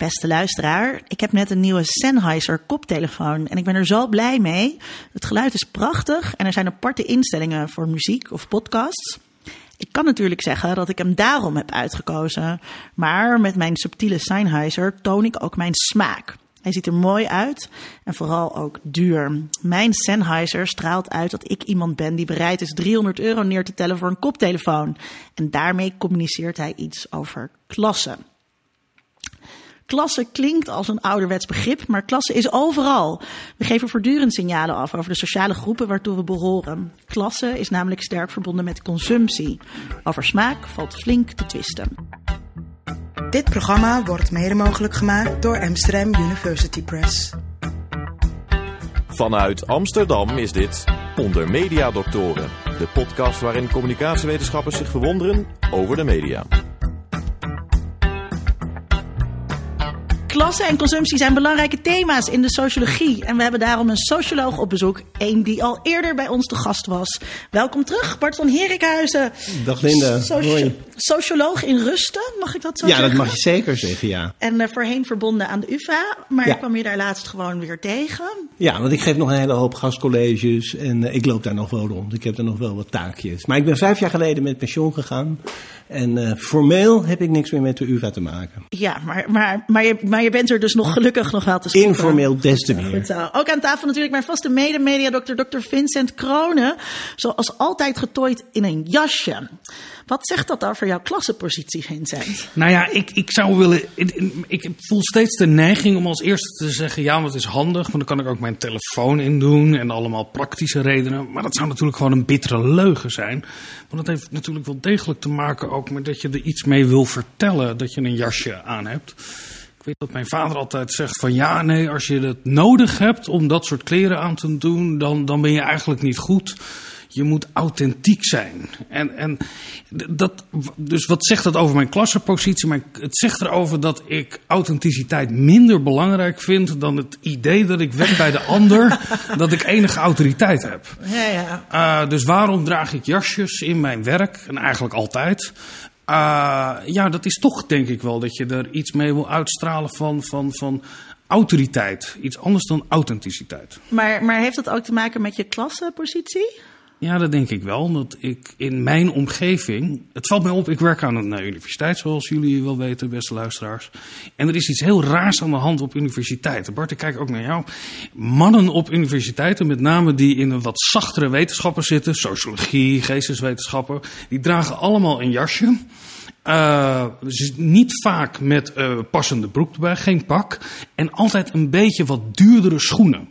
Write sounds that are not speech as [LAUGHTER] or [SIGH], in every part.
Beste luisteraar, ik heb net een nieuwe Sennheiser koptelefoon en ik ben er zo blij mee. Het geluid is prachtig en er zijn aparte instellingen voor muziek of podcasts. Ik kan natuurlijk zeggen dat ik hem daarom heb uitgekozen, maar met mijn subtiele Sennheiser toon ik ook mijn smaak. Hij ziet er mooi uit en vooral ook duur. Mijn Sennheiser straalt uit dat ik iemand ben die bereid is 300 euro neer te tellen voor een koptelefoon. En daarmee communiceert hij iets over klasse. Klasse klinkt als een ouderwets begrip, maar klasse is overal. We geven voortdurend signalen af over de sociale groepen waartoe we behoren. Klasse is namelijk sterk verbonden met consumptie. Over smaak valt flink te twisten. Dit programma wordt mede mogelijk gemaakt door Amsterdam University Press. Vanuit Amsterdam is dit Onder Media Doctoren, de podcast waarin communicatiewetenschappers zich verwonderen over de media. Klasse en consumptie zijn belangrijke thema's in de sociologie. En we hebben daarom een socioloog op bezoek. Een die al eerder bij ons te gast was. Welkom terug, Bart van Herikhuizen. Dag Linda. Soci Hoi. Socioloog in Rusten, mag ik dat zo Ja, zeggen? dat mag je zeker zeggen, ja. En eh, voorheen verbonden aan de UvA. Maar Ja. ik kwam je daar laatst gewoon weer tegen. Ja, want ik geef nog een hele hoop gastcolleges en eh, ik loop daar nog wel rond. Ik heb er nog wel wat taakjes. Maar ik ben vijf jaar geleden met pensioen gegaan. En eh, formeel heb ik niks meer met de UvA te maken. Ja, maar, maar, maar, je, maar je bent er dus nog gelukkig nog wel te spotten. Informeel des te Goed meer. Ook aan tafel natuurlijk mijn vaste mede-mediadokter, Dr. Vincent Kronen. Zoals altijd getooid in een jasje. Wat zegt dat over jouw klassenpositie, Vincent? Nou ja, ik, ik zou willen. Ik, ik voel steeds de neiging om als eerste te zeggen: ja, wat is handig, want dan kan ik ook mijn telefoon in doen en allemaal praktische redenen. Maar dat zou natuurlijk gewoon een bittere leugen zijn. Want dat heeft natuurlijk wel degelijk te maken ook met dat je er iets mee wil vertellen dat je een jasje aan hebt. Ik weet dat mijn vader altijd zegt van ja, nee, als je het nodig hebt om dat soort kleren aan te doen, dan, dan ben je eigenlijk niet goed. Je moet authentiek zijn. En, en dat, dus wat zegt dat over mijn klassenpositie? Maar het zegt erover dat ik authenticiteit minder belangrijk vind dan het idee dat ik wed bij de [LAUGHS] ander dat ik enige autoriteit heb. Ja, ja. Uh, dus waarom draag ik jasjes in mijn werk? En eigenlijk altijd. Uh, ja, dat is toch denk ik wel dat je er iets mee wil uitstralen van, van, van autoriteit. Iets anders dan authenticiteit. Maar, maar heeft dat ook te maken met je klassenpositie? Ja, dat denk ik wel. Dat ik in mijn omgeving. Het valt mij op, ik werk aan een universiteit, zoals jullie wel weten, beste luisteraars. En er is iets heel raars aan de hand op universiteiten. Bart, ik kijk ook naar jou. Mannen op universiteiten, met name die in een wat zachtere wetenschappen zitten, sociologie, geesteswetenschappen, die dragen allemaal een jasje. Uh, niet vaak met uh, passende broek erbij, geen pak. En altijd een beetje wat duurdere schoenen.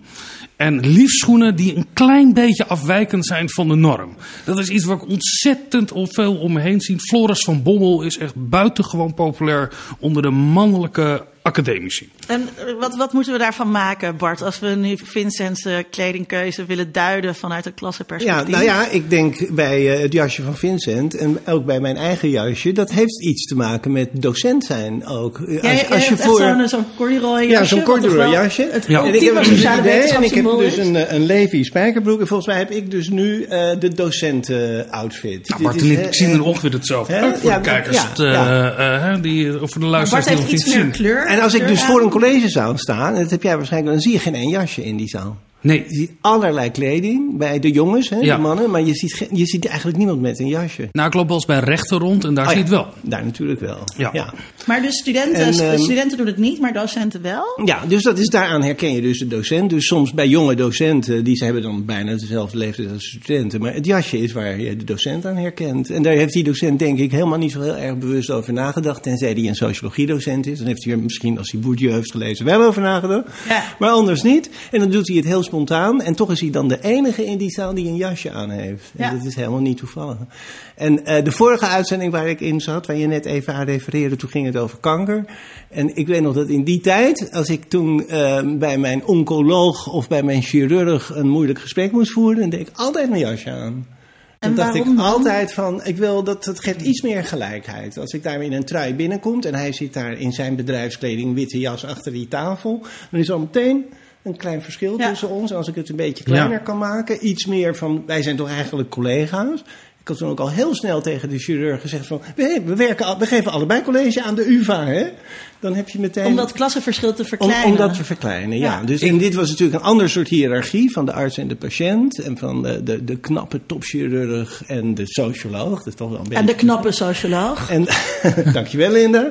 En liefst schoenen die een klein beetje afwijkend zijn van de norm. Dat is iets waar ik ontzettend veel om me heen zie. Floris van Bommel is echt buitengewoon populair onder de mannelijke academici. En wat, wat moeten we daarvan maken, Bart, als we nu Vincent's uh, kledingkeuze willen duiden vanuit een klassenperspectief? Ja, nou ja, ik denk bij uh, het jasje van Vincent en ook bij mijn eigen jasje, dat heeft iets te maken met docent zijn ook. Ja, als, als je voor zo'n zo corduroy jasje. Ja, zo'n corduroy jasje. Het ja. En ik heb dus een idee en ik heb dus een, een Levi spijkerbroek en volgens mij heb ik dus nu uh, de docenten outfit. Nou, Bart en ik uh, zien er ongeveer hetzelfde uit voor de kijkers, ja, ja. die, of voor de luisteraars die nog niet zien. Kleur, en als ik dus voor een collegezaal sta, en dat heb jij waarschijnlijk, dan zie je geen één jasje in die zaal. Nee. Je ziet allerlei kleding bij de jongens, hè, ja. de mannen, maar je ziet, je ziet eigenlijk niemand met een jasje. Nou, ik loop wel eens bij rechten rond en daar oh, zie je het wel. Daar natuurlijk wel. Ja. ja. Maar dus studenten, en, um, studenten doen het niet, maar docenten wel? Ja, dus dat is, daaraan herken je dus de docent. Dus soms bij jonge docenten, die ze hebben dan bijna dezelfde leeftijd als studenten. Maar het jasje is waar je de docent aan herkent. En daar heeft die docent denk ik helemaal niet zo heel erg bewust over nagedacht. Tenzij hij een sociologiedocent is. Dan heeft hij er misschien, als hij Bourdieu heeft gelezen, wel over nagedacht. Ja. Maar anders niet. En dan doet hij het heel spontaan. En toch is hij dan de enige in die zaal die een jasje aan heeft. En Ja. dat is helemaal niet toevallig. En uh, de vorige uitzending waar ik in zat, waar je net even aan refereerde, toen ging het over kanker. En ik weet nog dat in die tijd, als ik toen uh, bij mijn oncoloog of bij mijn chirurg een moeilijk gesprek moest voeren, dan deed ik altijd mijn jasje aan. En Dan dacht ik altijd van, ik wil dat het geeft iets meer gelijkheid. Als ik daar in een trui binnenkomt en hij zit daar in zijn bedrijfskleding, witte jas achter die tafel, dan is al meteen een klein verschil Ja. tussen ons. En als ik het een beetje kleiner Ja. kan maken, iets meer van, wij zijn toch eigenlijk collega's. Ik had toen ook al heel snel tegen de chirurg gezegd van, we, we, werken, we geven allebei college aan de UvA, hè? dan heb je meteen... Om dat klassenverschil te Om, verkleinen. om dat te verkleinen, ja. Ja. Dus en dit was natuurlijk een ander soort hiërarchie van de arts en de patiënt. En van de, de, de knappe topchirurg en de socioloog. Dat is toch wel een beetje... En de knappe socioloog. En, [LAUGHS] dankjewel Linda.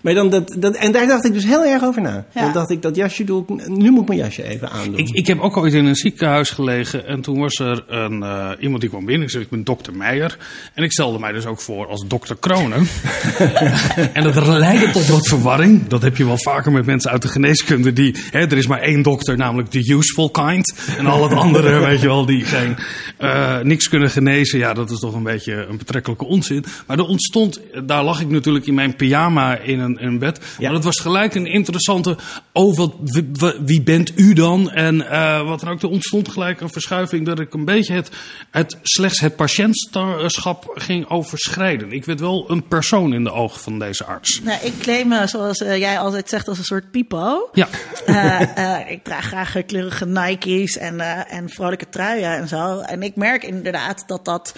Maar dan dat, dat, en daar dacht ik dus heel erg over na. Ja. Dan dacht ik, dat jasje doe ik, nu moet ik mijn jasje even aandoen. Ik, ik heb ook ooit in een ziekenhuis gelegen en toen was er een, eh, iemand die kwam binnen. Ik zei, ik ben dokter Meijer. En ik stelde mij dus ook voor als dokter Kronen. [LAUGHS] en dat leidde tot wat verwarring. Dat heb je wel vaker met mensen uit de geneeskunde. Die, hè, er is maar één dokter, namelijk de useful kind. En al het andere, [LAUGHS] weet je wel, die geen, eh, niks kunnen genezen. Ja, dat is toch een beetje een betrekkelijke onzin. Maar er ontstond, daar lag ik natuurlijk in mijn pyjama in een, een bed. Maar dat was gelijk een interessante, oh, wat, wie, wie bent u dan? En eh, wat dan ook, er ontstond gelijk een verschuiving dat ik een beetje het, het slechts het patiëntschap ging overschrijden. Ik werd wel een persoon in de ogen van deze arts. Nou, ik claim me, zoals eh, jij altijd zegt, als een soort pipo. Ja. Eh, eh, ik draag graag kleurige Nike's en, eh, en vrolijke truien en zo. En ik merk inderdaad dat dat.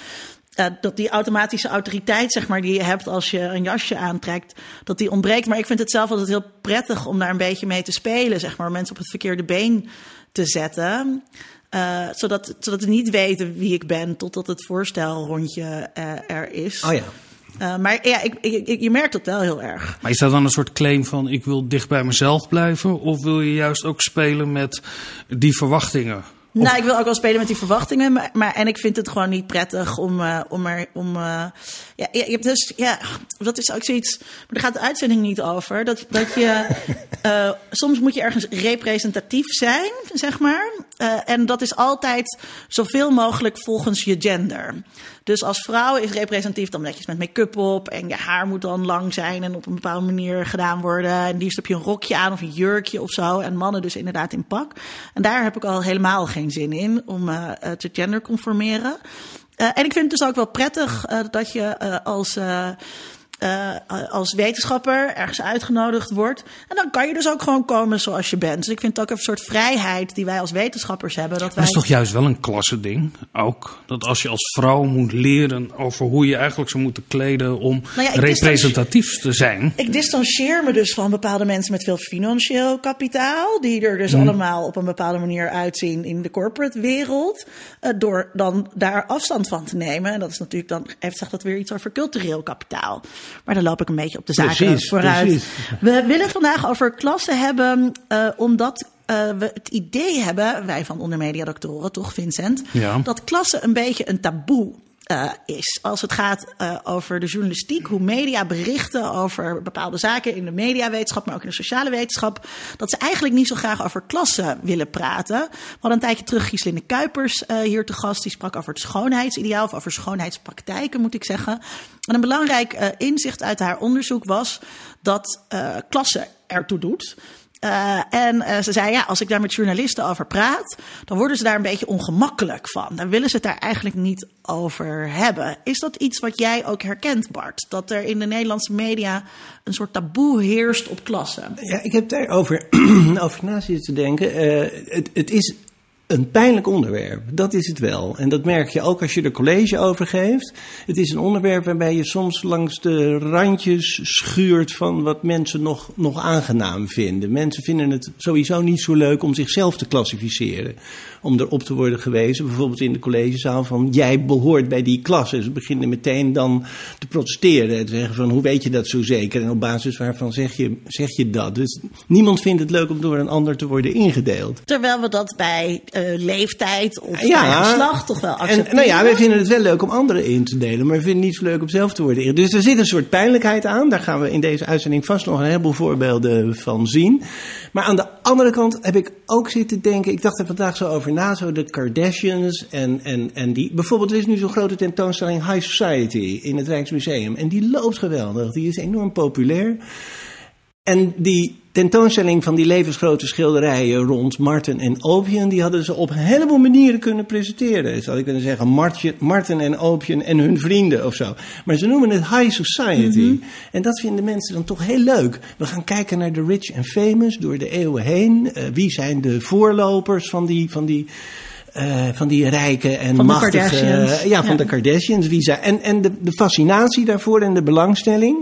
Dat die automatische autoriteit, zeg maar, die je hebt als je een jasje aantrekt, dat die ontbreekt. Maar ik vind het zelf altijd heel prettig om daar een beetje mee te spelen, zeg maar, mensen op het verkeerde been te zetten. Eh, zodat, zodat ze niet weten wie ik ben totdat het voorstelrondje eh, er is. Oh ja. Eh, maar ja, ik, ik, ik- je merkt dat wel heel erg. Maar is dat dan een soort claim van ik wil dicht bij mezelf blijven? Of wil je juist ook spelen met die verwachtingen? Nou, ik wil ook wel spelen met die verwachtingen. Maar, maar, en ik vind het gewoon niet prettig om, eh, om er. Om, eh, ja, je hebt dus. Ja, dat is ook zoiets. Maar daar gaat de uitzending niet over. Dat, dat je. [LAUGHS] eh, soms moet je ergens representatief zijn, zeg maar. Eh, en dat is altijd zoveel mogelijk volgens je gender. Dus als vrouw is representatief dan netjes met make-up op. En je haar moet dan lang zijn en op een bepaalde manier gedaan worden. En liefst heb je een rokje aan of een jurkje of zo. En mannen dus inderdaad in pak. En daar heb ik al helemaal geen zin in om eh, te genderconformeren. Eh, en ik vind het dus ook wel prettig eh, dat je eh, als. Eh, als wetenschapper ergens uitgenodigd wordt. En dan kan je dus ook gewoon komen zoals je bent. Dus ik vind het ook een soort vrijheid die wij als wetenschappers hebben. Dat wij... Dat is toch juist wel een klasse ding ook? Dat als je als vrouw moet leren over hoe je eigenlijk zou moeten kleden om Nou ja, representatief te zijn. Ik distancieer me dus van bepaalde mensen met veel financieel kapitaal. Die er dus allemaal op een bepaalde manier uitzien in de corporate wereld. eh, door dan daar afstand van te nemen. En dat is natuurlijk dan, heeft zegt dat weer iets over cultureel kapitaal. Maar dan loop ik een beetje op de zaken Precies, vooruit. precies. We willen vandaag over klassen hebben, eh, omdat. eh, we het idee hebben, wij van Ondermedia Doctoren, toch Vincent? Ja. Dat klasse een beetje een taboe eh, is. Als het gaat eh, over de journalistiek, hoe media berichten over bepaalde zaken in de mediawetenschap, maar ook in de sociale wetenschap, dat ze eigenlijk niet zo graag over klassen willen praten. We hadden een tijdje terug Giseline Kuipers eh, hier te gast. Die sprak over het schoonheidsideaal, of over schoonheidspraktijken, moet ik zeggen. En een belangrijk inzicht uit haar onderzoek was dat eh klasse ertoe doet. Uh, en uh, ze zei, ja, als ik daar met journalisten over praat, dan worden ze daar een beetje ongemakkelijk van. Dan willen ze het daar eigenlijk niet over hebben. Is dat iets wat jij ook herkent, Bart? Dat er in de Nederlandse media een soort taboe heerst op klasse? Ja, ik heb daarover over [CLEARS THROAT] na zitten te denken. Uh, het, het is een pijnlijk onderwerp. Dat is het wel. En dat merk je ook als je er college over geeft. Het is een onderwerp waarbij je soms langs de randjes schuurt van wat mensen nog, nog aangenaam vinden. Mensen vinden het sowieso niet zo leuk om zichzelf te klassificeren. Om erop te worden gewezen, bijvoorbeeld in de collegezaal, van jij behoort bij die klasse. Ze beginnen meteen dan te protesteren en te zeggen van hoe weet je dat zo zeker? En op basis waarvan zeg je, zeg je dat? Dus niemand vindt het leuk om door een ander te worden ingedeeld. Terwijl we dat bij uh, leeftijd of ja, geslacht toch wel accepteren. En, nou ja, wij vinden het wel leuk om anderen in te delen, maar we vinden het niet zo leuk om zelf te worden. Dus er zit een soort pijnlijkheid aan. Daar gaan we in deze uitzending vast nog een heleboel voorbeelden van zien. Maar aan de andere kant heb ik ook zitten denken, ik dacht er vandaag zo over na, zo de Kardashians en, en, en die. Bijvoorbeeld, er is nu zo'n grote tentoonstelling High Society in het Rijksmuseum. En die loopt geweldig, die is enorm populair. En die tentoonstelling van die levensgrote schilderijen rond Martin en Opien, die hadden ze op een heleboel manieren kunnen presenteren. Zou ik kunnen zeggen, Martje, Martin en Opien en hun vrienden of zo. Maar ze noemen het High Society. Mm -hmm. En dat vinden mensen dan toch heel leuk. We gaan kijken naar de rich en famous door de eeuwen heen. Uh, wie zijn de voorlopers van die. Van die uh, van die rijke en van machtige. De ja, van ja. de Kardashians. Wie zijn, en en de, de fascinatie daarvoor en de belangstelling.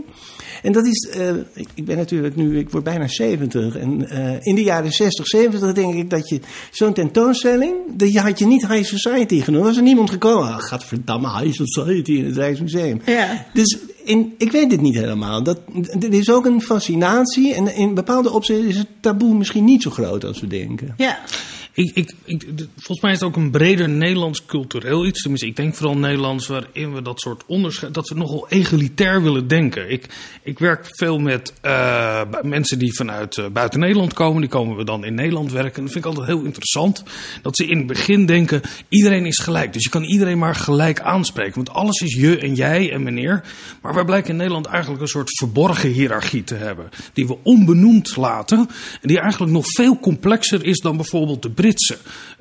En dat is, uh, ik ben natuurlijk nu, ik word bijna 70. En uh, in de jaren 60, 70 denk ik dat je zo'n tentoonstelling, dat je had je niet High Society genoemd. Was er niemand gekomen, ah, verdamme High Society in het Rijksmuseum. Ja. Dus in, ik weet dit niet helemaal. Dat, er is ook een fascinatie en in bepaalde opzichten is het taboe misschien niet zo groot als we denken. Ja. Ik, ik, volgens mij is het ook een breder Nederlands cultureel iets. Tenminste, ik denk vooral Nederlands waarin we dat soort onderscheid. dat we nogal egalitair willen denken. Ik, ik werk veel met uh, mensen die vanuit uh, buiten Nederland komen. Die komen we dan in Nederland werken. En dat vind ik altijd heel interessant. Dat ze in het begin denken: iedereen is gelijk. Dus je kan iedereen maar gelijk aanspreken. Want alles is je en jij en meneer. Maar wij blijken in Nederland eigenlijk een soort verborgen hiërarchie te hebben. Die we onbenoemd laten. En die eigenlijk nog veel complexer is dan bijvoorbeeld de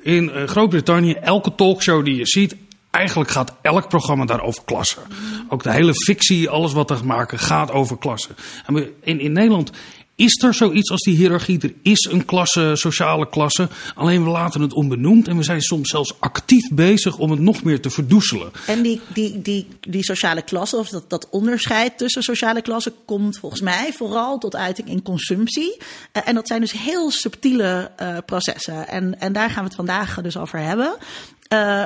in uh, Groot-Brittannië, elke talkshow die je ziet, eigenlijk gaat elk programma daar over klassen. Ook de hele fictie, alles wat er maken, gaat over klassen. En in, in Nederland is er zoiets als die hiërarchie? Er is een klasse, sociale klasse. Alleen we laten het onbenoemd en we zijn soms zelfs actief bezig om het nog meer te verdoezelen. En die, die, die, die sociale klasse, of dat, dat onderscheid tussen sociale klassen, komt volgens mij vooral tot uiting in consumptie. Uh, en dat zijn dus heel subtiele uh, processen. En, en daar gaan we het vandaag dus over hebben. Uh,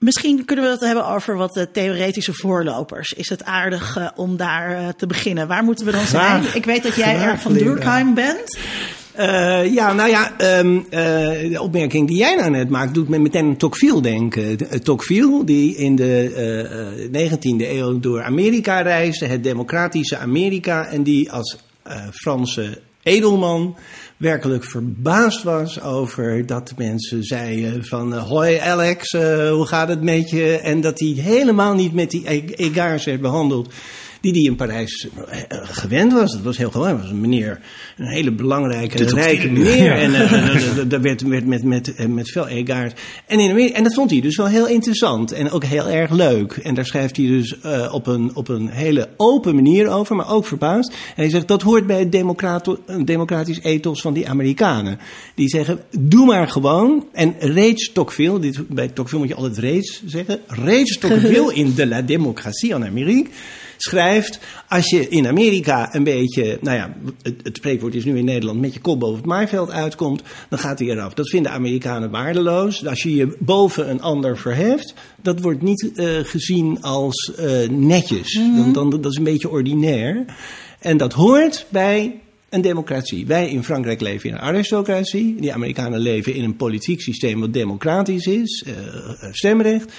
Misschien kunnen we het hebben over wat de theoretische voorlopers. Is het aardig uh, om daar uh, te beginnen? Waar moeten we dan zijn? Ik weet dat jij erg van Durkheim bent. Uh, ja, nou ja, um, de opmerking die jij nou net maakt, doet me meteen aan Tocqueville denken. Tocqueville, die in de 19e eeuw door Amerika reisde, het democratische Amerika, en die als Franse edelman werkelijk verbaasd was over dat mensen zeiden van... Uh, hoi Alex, uh, hoe gaat het met je? En dat hij helemaal niet met die e-, egaars werd behandeld die die in Parijs eh, gewend was. Dat was heel gewoon. Dat was een meneer, een hele belangrijke, rijke meneer. En daar werd, werd met, met, met veel egaard. En, in Amerika, en dat vond hij dus wel heel interessant en ook heel erg leuk. En daar schrijft hij dus uh, op, een, op een hele open manier over, maar ook verbaasd. En hij zegt dat hoort bij het democratisch ethos van die Amerikanen. Die zeggen, doe maar gewoon. En reeds Tocqueville, dit, bij Tocqueville moet je altijd reeds zeggen. Reeds Tocqueville [LAUGHS] in de la démocratie en Amérique schrijft. Als je in Amerika een beetje, nou ja, het, het, spreekwoord is nu in Nederland, met je kop boven het maaiveld uitkomt, dan gaat hij eraf. Dat vinden Amerikanen waardeloos. Als je je boven een ander verheft, dat wordt niet uh, gezien als uh, netjes. Mm -hmm. dan, dan, dat is een beetje ordinair. En dat hoort bij een democratie. Wij in Frankrijk leven in een aristocratie. Die Amerikanen leven in een politiek systeem wat democratisch is, uh, stemrecht.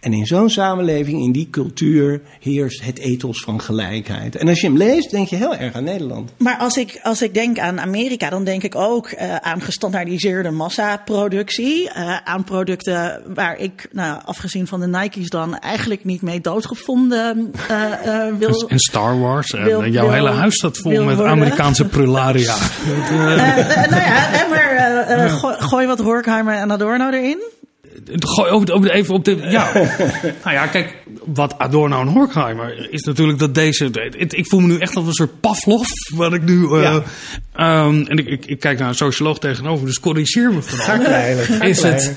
En in zo'n samenleving, in die cultuur, heerst het ethos van gelijkheid. En als je hem leest, denk je heel erg aan Nederland. Maar als ik, als ik denk aan Amerika, dan denk ik ook uh, aan gestandaardiseerde massaproductie. Uh, aan producten waar ik, nou, afgezien van de Nike's dan, eigenlijk niet mee doodgevonden uh, wil. En Star Wars. Wil, en jouw wil, hele huis staat vol met worden. Amerikaanse prularia. [LAUGHS] nou ja, maar gooi, gooi wat Horkheimer en Adorno erin. Over, even op de. Ja. [LAUGHS] nou ja, kijk, wat Adorno en Horkheimer is natuurlijk dat deze. Ik voel me nu echt als een soort Pavlov. Wat ik nu. Uh, ja. um, en ik, ik, ik, kijk naar een socioloog tegenover, dus corrigeer me vooral. Ga. Is het.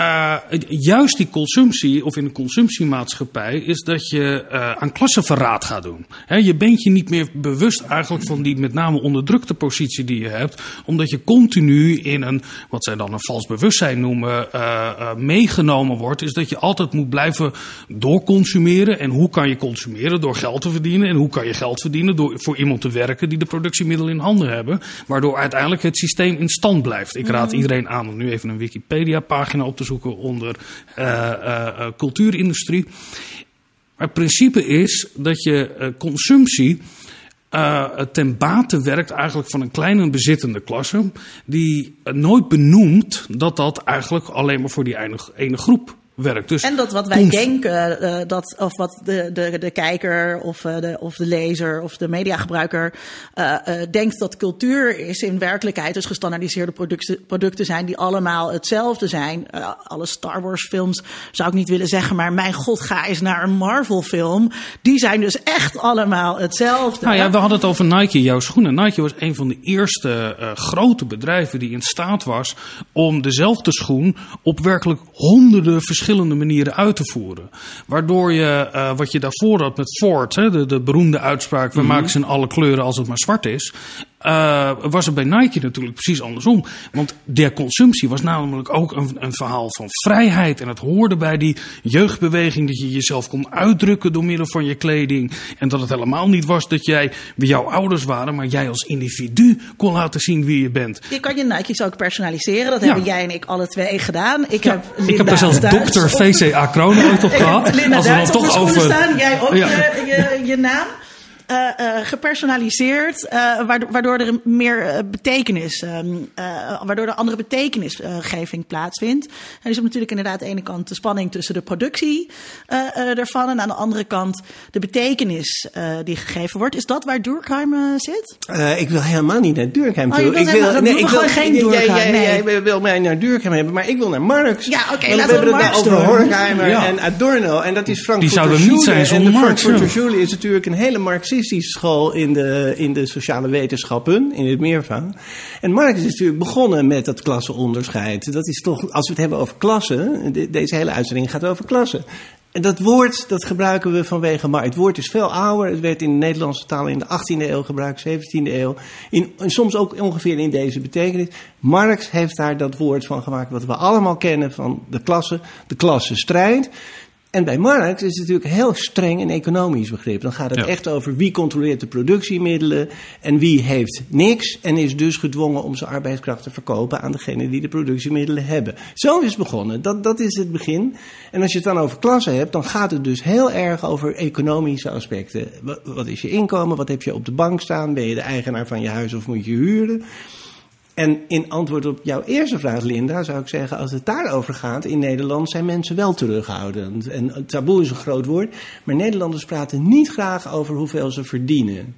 Uh, juist die consumptie, of in een consumptiemaatschappij, is dat je uh, aan klassenverraad gaat doen. He, je bent je niet meer bewust eigenlijk van die met name onderdrukte positie die je hebt, omdat je continu in een, wat zij dan een vals bewustzijn noemen, uh, meegenomen wordt. Is dat je altijd moet blijven doorconsumeren. En hoe kan je consumeren? Door geld te verdienen. En hoe kan je geld verdienen? Door voor iemand te werken die de productiemiddelen in handen hebben. Waardoor uiteindelijk het systeem in stand blijft. Ik raad iedereen aan om nu even een Wikipedia-pagina op te onder uh, uh, cultuurindustrie. Maar het principe is dat je consumptie ten bate werkt eigenlijk van een kleine bezittende klasse, die nooit benoemt dat dat eigenlijk alleen maar voor die ene groep werkt. Dus en dat wat wij denken, uh, dat, of wat de, de, de kijker of, uh, de, of de lezer of de mediagebruiker uh, denkt dat cultuur is, in werkelijkheid dus gestandaardiseerde producten, producten zijn die allemaal hetzelfde zijn. alle Star Wars films zou ik niet willen zeggen, maar mijn god, ga eens naar een Marvel film. Die zijn dus echt allemaal hetzelfde. Nou ja, we hadden het over Nike, jouw schoenen. Nike was een van de eerste grote bedrijven die in staat was om dezelfde schoen op werkelijk honderden verschillende verschillende manieren uit te voeren. Waardoor je, uh, wat je daarvoor had met Ford, hè, de, de beroemde uitspraak: we maken ze in alle kleuren als het maar zwart is. Uh, was het bij Nike natuurlijk precies andersom. Want de consumptie was namelijk ook een, een, verhaal van vrijheid. En het hoorde bij die jeugdbeweging dat je jezelf kon uitdrukken door middel van je kleding. En dat het helemaal niet was dat jij bij jouw ouders waren, maar jij als individu kon laten zien wie je bent. Je kan je Nike's ook personaliseren. Dat hebben jij en ik alle twee gedaan. Ik ja, heb, ik heb er zelfs dokter VCA Kronen ooit op [LAUGHS] gehad. Linda als we dan toch over. Staan, jij ook ja. je, je, je naam. Uh, uh, gepersonaliseerd, uh, waardoor, waardoor, er meer betekenis, um, waardoor er andere betekenisgeving plaatsvindt. En er is natuurlijk inderdaad aan de ene kant de spanning tussen de productie ervan en aan de andere kant de betekenis die gegeven wordt. Is dat waar Durkheim zit? ik wil helemaal niet naar Durkheim toe. Oh, ik wil, nee, ik wil geen Durkheim. Jij, jij, jij, wil mij naar Durkheim hebben, maar ik wil naar Marx. Ja, oké, okay, we laten hebben we het over Horkheimer ja. en Adorno. En dat is Frankfurter Die zouden niet zijn zonder Marx. Frankfurter Schule is natuurlijk een hele Marxistische school in de, in de sociale wetenschappen, in het meervoud. En Marx is natuurlijk begonnen met dat klassenonderscheid. Dat is toch, als we het hebben over klassen, de, deze hele uitzending gaat over klassen. En dat woord, dat gebruiken we vanwege Marx. Het woord is veel ouder. Het werd in de Nederlandse taal in de 18e eeuw gebruikt, 17e eeuw. In, soms ook ongeveer in deze betekenis. Marx heeft daar dat woord van gemaakt wat we allemaal kennen van de klasse, de klassenstrijd. En bij Marx is het natuurlijk heel streng een economisch begrip. Dan gaat het ja. echt over wie controleert de productiemiddelen en wie heeft niks en is dus gedwongen om zijn arbeidskracht te verkopen aan degene die de productiemiddelen hebben. Zo is het begonnen. Dat, dat is het begin. En als je het dan over klassen hebt, dan gaat het dus heel erg over economische aspecten. Wat, wat is je inkomen? Wat heb je op de bank staan? Ben je de eigenaar van je huis of moet je huren? En in antwoord op jouw eerste vraag, Linda, zou ik zeggen: als het daarover gaat, in Nederland zijn mensen wel terughoudend. En taboe is een groot woord, maar Nederlanders praten niet graag over hoeveel ze verdienen.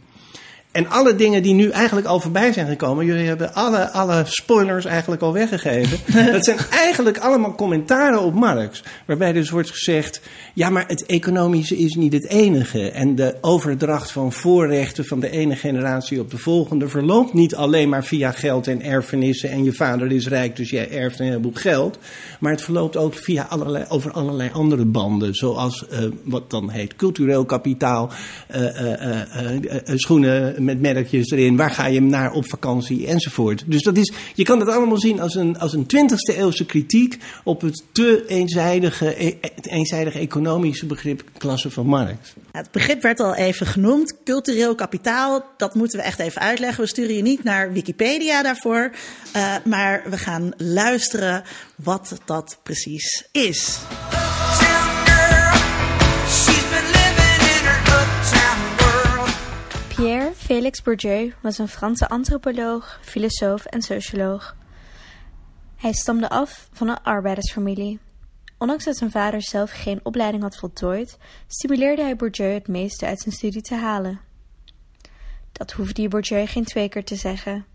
En alle dingen die nu eigenlijk al voorbij zijn gekomen, jullie hebben alle, alle spoilers eigenlijk al weggegeven. [LAUGHS] dat zijn eigenlijk allemaal commentaren op Marx. Waarbij dus wordt gezegd: ja, maar het economische is niet het enige. En de overdracht van voorrechten van de ene generatie op de volgende verloopt niet alleen maar via geld en erfenissen. En je vader is rijk, dus jij erft een heleboel geld. Maar het verloopt ook via allerlei, over allerlei andere banden. Zoals uh, wat dan heet cultureel kapitaal, uh, uh, schoenen met merkjes erin. Waar ga je naar op vakantie enzovoort. Dus dat is, je kan het allemaal zien als een, als een 20e eeuwse kritiek op het te eenzijdige, het eenzijdige economische begrip klasse van Marx. Het begrip werd al even genoemd, cultureel kapitaal. Dat moeten we echt even uitleggen. We sturen je niet naar Wikipedia daarvoor, uh, maar we gaan luisteren wat dat precies is. Pierre Félix Bourdieu was een Franse antropoloog, filosoof en socioloog. Hij stamde af van een arbeidersfamilie. Ondanks dat zijn vader zelf geen opleiding had voltooid, stimuleerde hij Bourdieu het meeste uit zijn studie te halen. Dat hoefde Bourdieu geen twee keer te zeggen.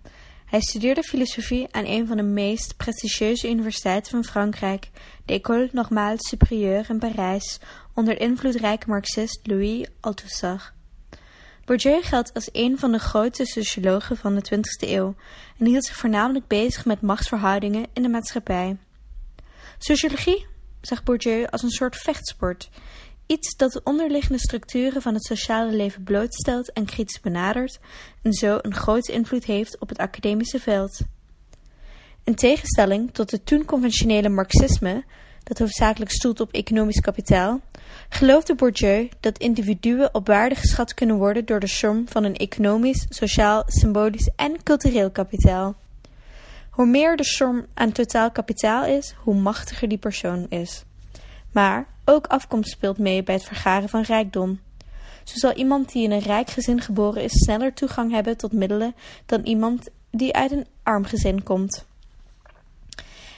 Hij studeerde filosofie aan een van de meest prestigieuze universiteiten van Frankrijk, de École Normale Supérieure in Parijs, onder invloedrijke marxist Louis Althusser. Bourdieu geldt als een van de grootste sociologen van de 20e eeuw en hield zich voornamelijk bezig met machtsverhoudingen in de maatschappij. Sociologie zag Bourdieu als een soort vechtsport, iets dat de onderliggende structuren van het sociale leven blootstelt en kritisch benadert en zo een grote invloed heeft op het academische veld. In tegenstelling tot het toen conventionele marxisme, dat hoofdzakelijk stoelt op economisch kapitaal, geloofde Bourdieu dat individuen op waarde geschat kunnen worden door de som van een economisch, sociaal, symbolisch en cultureel kapitaal. Hoe meer de som aan totaal kapitaal is, hoe machtiger die persoon is. Maar ook afkomst speelt mee bij het vergaren van rijkdom. Zo zal iemand die in een rijk gezin geboren is sneller toegang hebben tot middelen dan iemand die uit een arm gezin komt.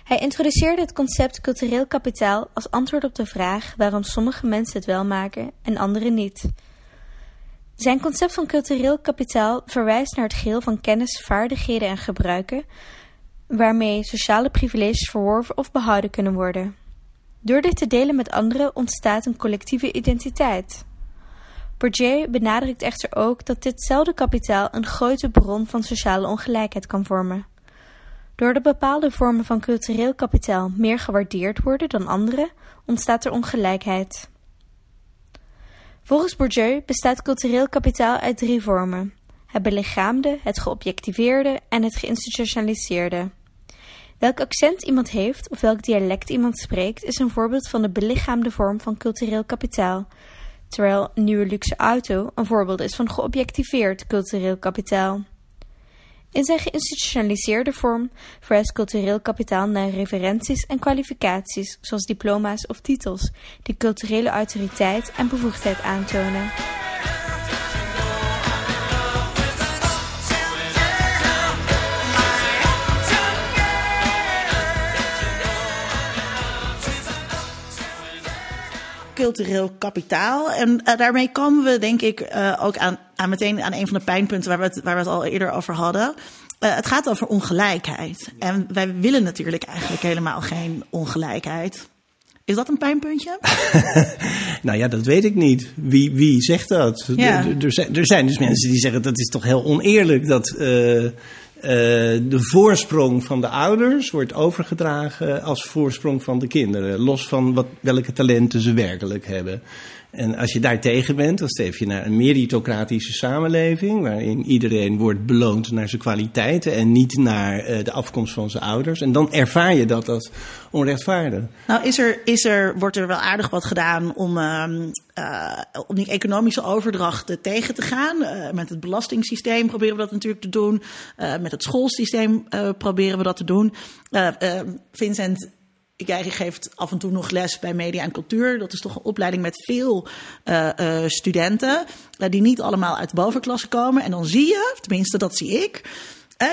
Hij introduceerde het concept cultureel kapitaal als antwoord op de vraag waarom sommige mensen het wel maken en anderen niet. Zijn concept van cultureel kapitaal verwijst naar het geheel van kennis, vaardigheden en gebruiken waarmee sociale privileges verworven of behouden kunnen worden. Door dit te delen met anderen ontstaat een collectieve identiteit. Bourdieu benadrukt echter ook dat ditzelfde kapitaal een grote bron van sociale ongelijkheid kan vormen. Doordat bepaalde vormen van cultureel kapitaal meer gewaardeerd worden dan andere, ontstaat er ongelijkheid. Volgens Bourdieu bestaat cultureel kapitaal uit drie vormen: het belichaamde, het geobjectiveerde en het geïnstitutionaliseerde. Welk accent iemand heeft of welk dialect iemand spreekt is een voorbeeld van de belichaamde vorm van cultureel kapitaal, terwijl een nieuwe luxe auto een voorbeeld is van geobjectiveerd cultureel kapitaal. In zijn geïnstitutionaliseerde vorm verwijst cultureel kapitaal naar referenties en kwalificaties, zoals diploma's of titels, die culturele autoriteit en bevoegdheid aantonen. Cultureel kapitaal. En uh, daarmee komen we denk ik uh, ook aan, aan meteen aan een van de pijnpunten waar we het, waar we het al eerder over hadden. Uh, het gaat over ongelijkheid. En wij willen natuurlijk eigenlijk helemaal geen ongelijkheid. Is dat een pijnpuntje? [LAUGHS] nou ja, dat weet ik niet. Wie, wie zegt dat? Ja. Er, er, zijn, er zijn dus mensen die zeggen dat is toch heel oneerlijk dat de voorsprong van de ouders wordt overgedragen als voorsprong van de kinderen. Los van wat, welke talenten ze werkelijk hebben. En als je daar tegen bent, dan streef je naar een meritocratische samenleving. waarin iedereen wordt beloond naar zijn kwaliteiten en niet naar uh, de afkomst van zijn ouders. En dan ervaar je dat als onrechtvaardig. Nou, is er, is er, wordt er wel aardig wat gedaan om, uh, uh, om die economische overdrachten tegen te gaan? Uh, met het belastingssysteem proberen we dat natuurlijk te doen. met het schoolsysteem proberen we dat te doen. Vincent Jij geeft af en toe nog les bij media en cultuur. Dat is toch een opleiding met veel studenten. Die niet allemaal uit de bovenklasse komen. En dan zie je, tenminste dat zie ik.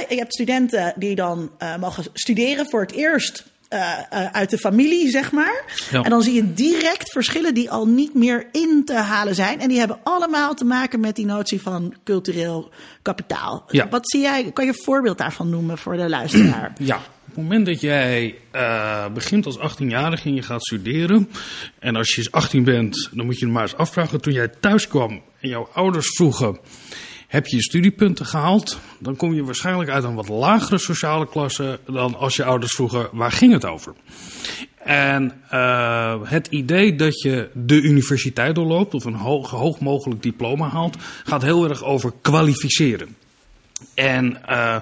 je hebt studenten die dan mogen studeren voor het eerst. Uit de familie, zeg maar. Ja. En dan zie je direct verschillen die al niet meer in te halen zijn. En die hebben allemaal te maken met die notie van cultureel kapitaal. Ja. Wat zie jij? Kan je een voorbeeld daarvan noemen voor de luisteraar? [CLEARS THROAT] Ja, op het moment dat jij uh, begint als 18-jarige en je gaat studeren. En als je 18 bent, dan moet je maar eens afvragen. Toen jij thuis kwam en jouw ouders vroegen: Heb je je studiepunten gehaald? Dan kom je waarschijnlijk uit een wat lagere sociale klasse dan als je ouders vroegen: Waar ging het over? En uh, het idee dat je de universiteit doorloopt of een hoog, hoog mogelijk diploma haalt, gaat heel erg over kwalificeren. En uh,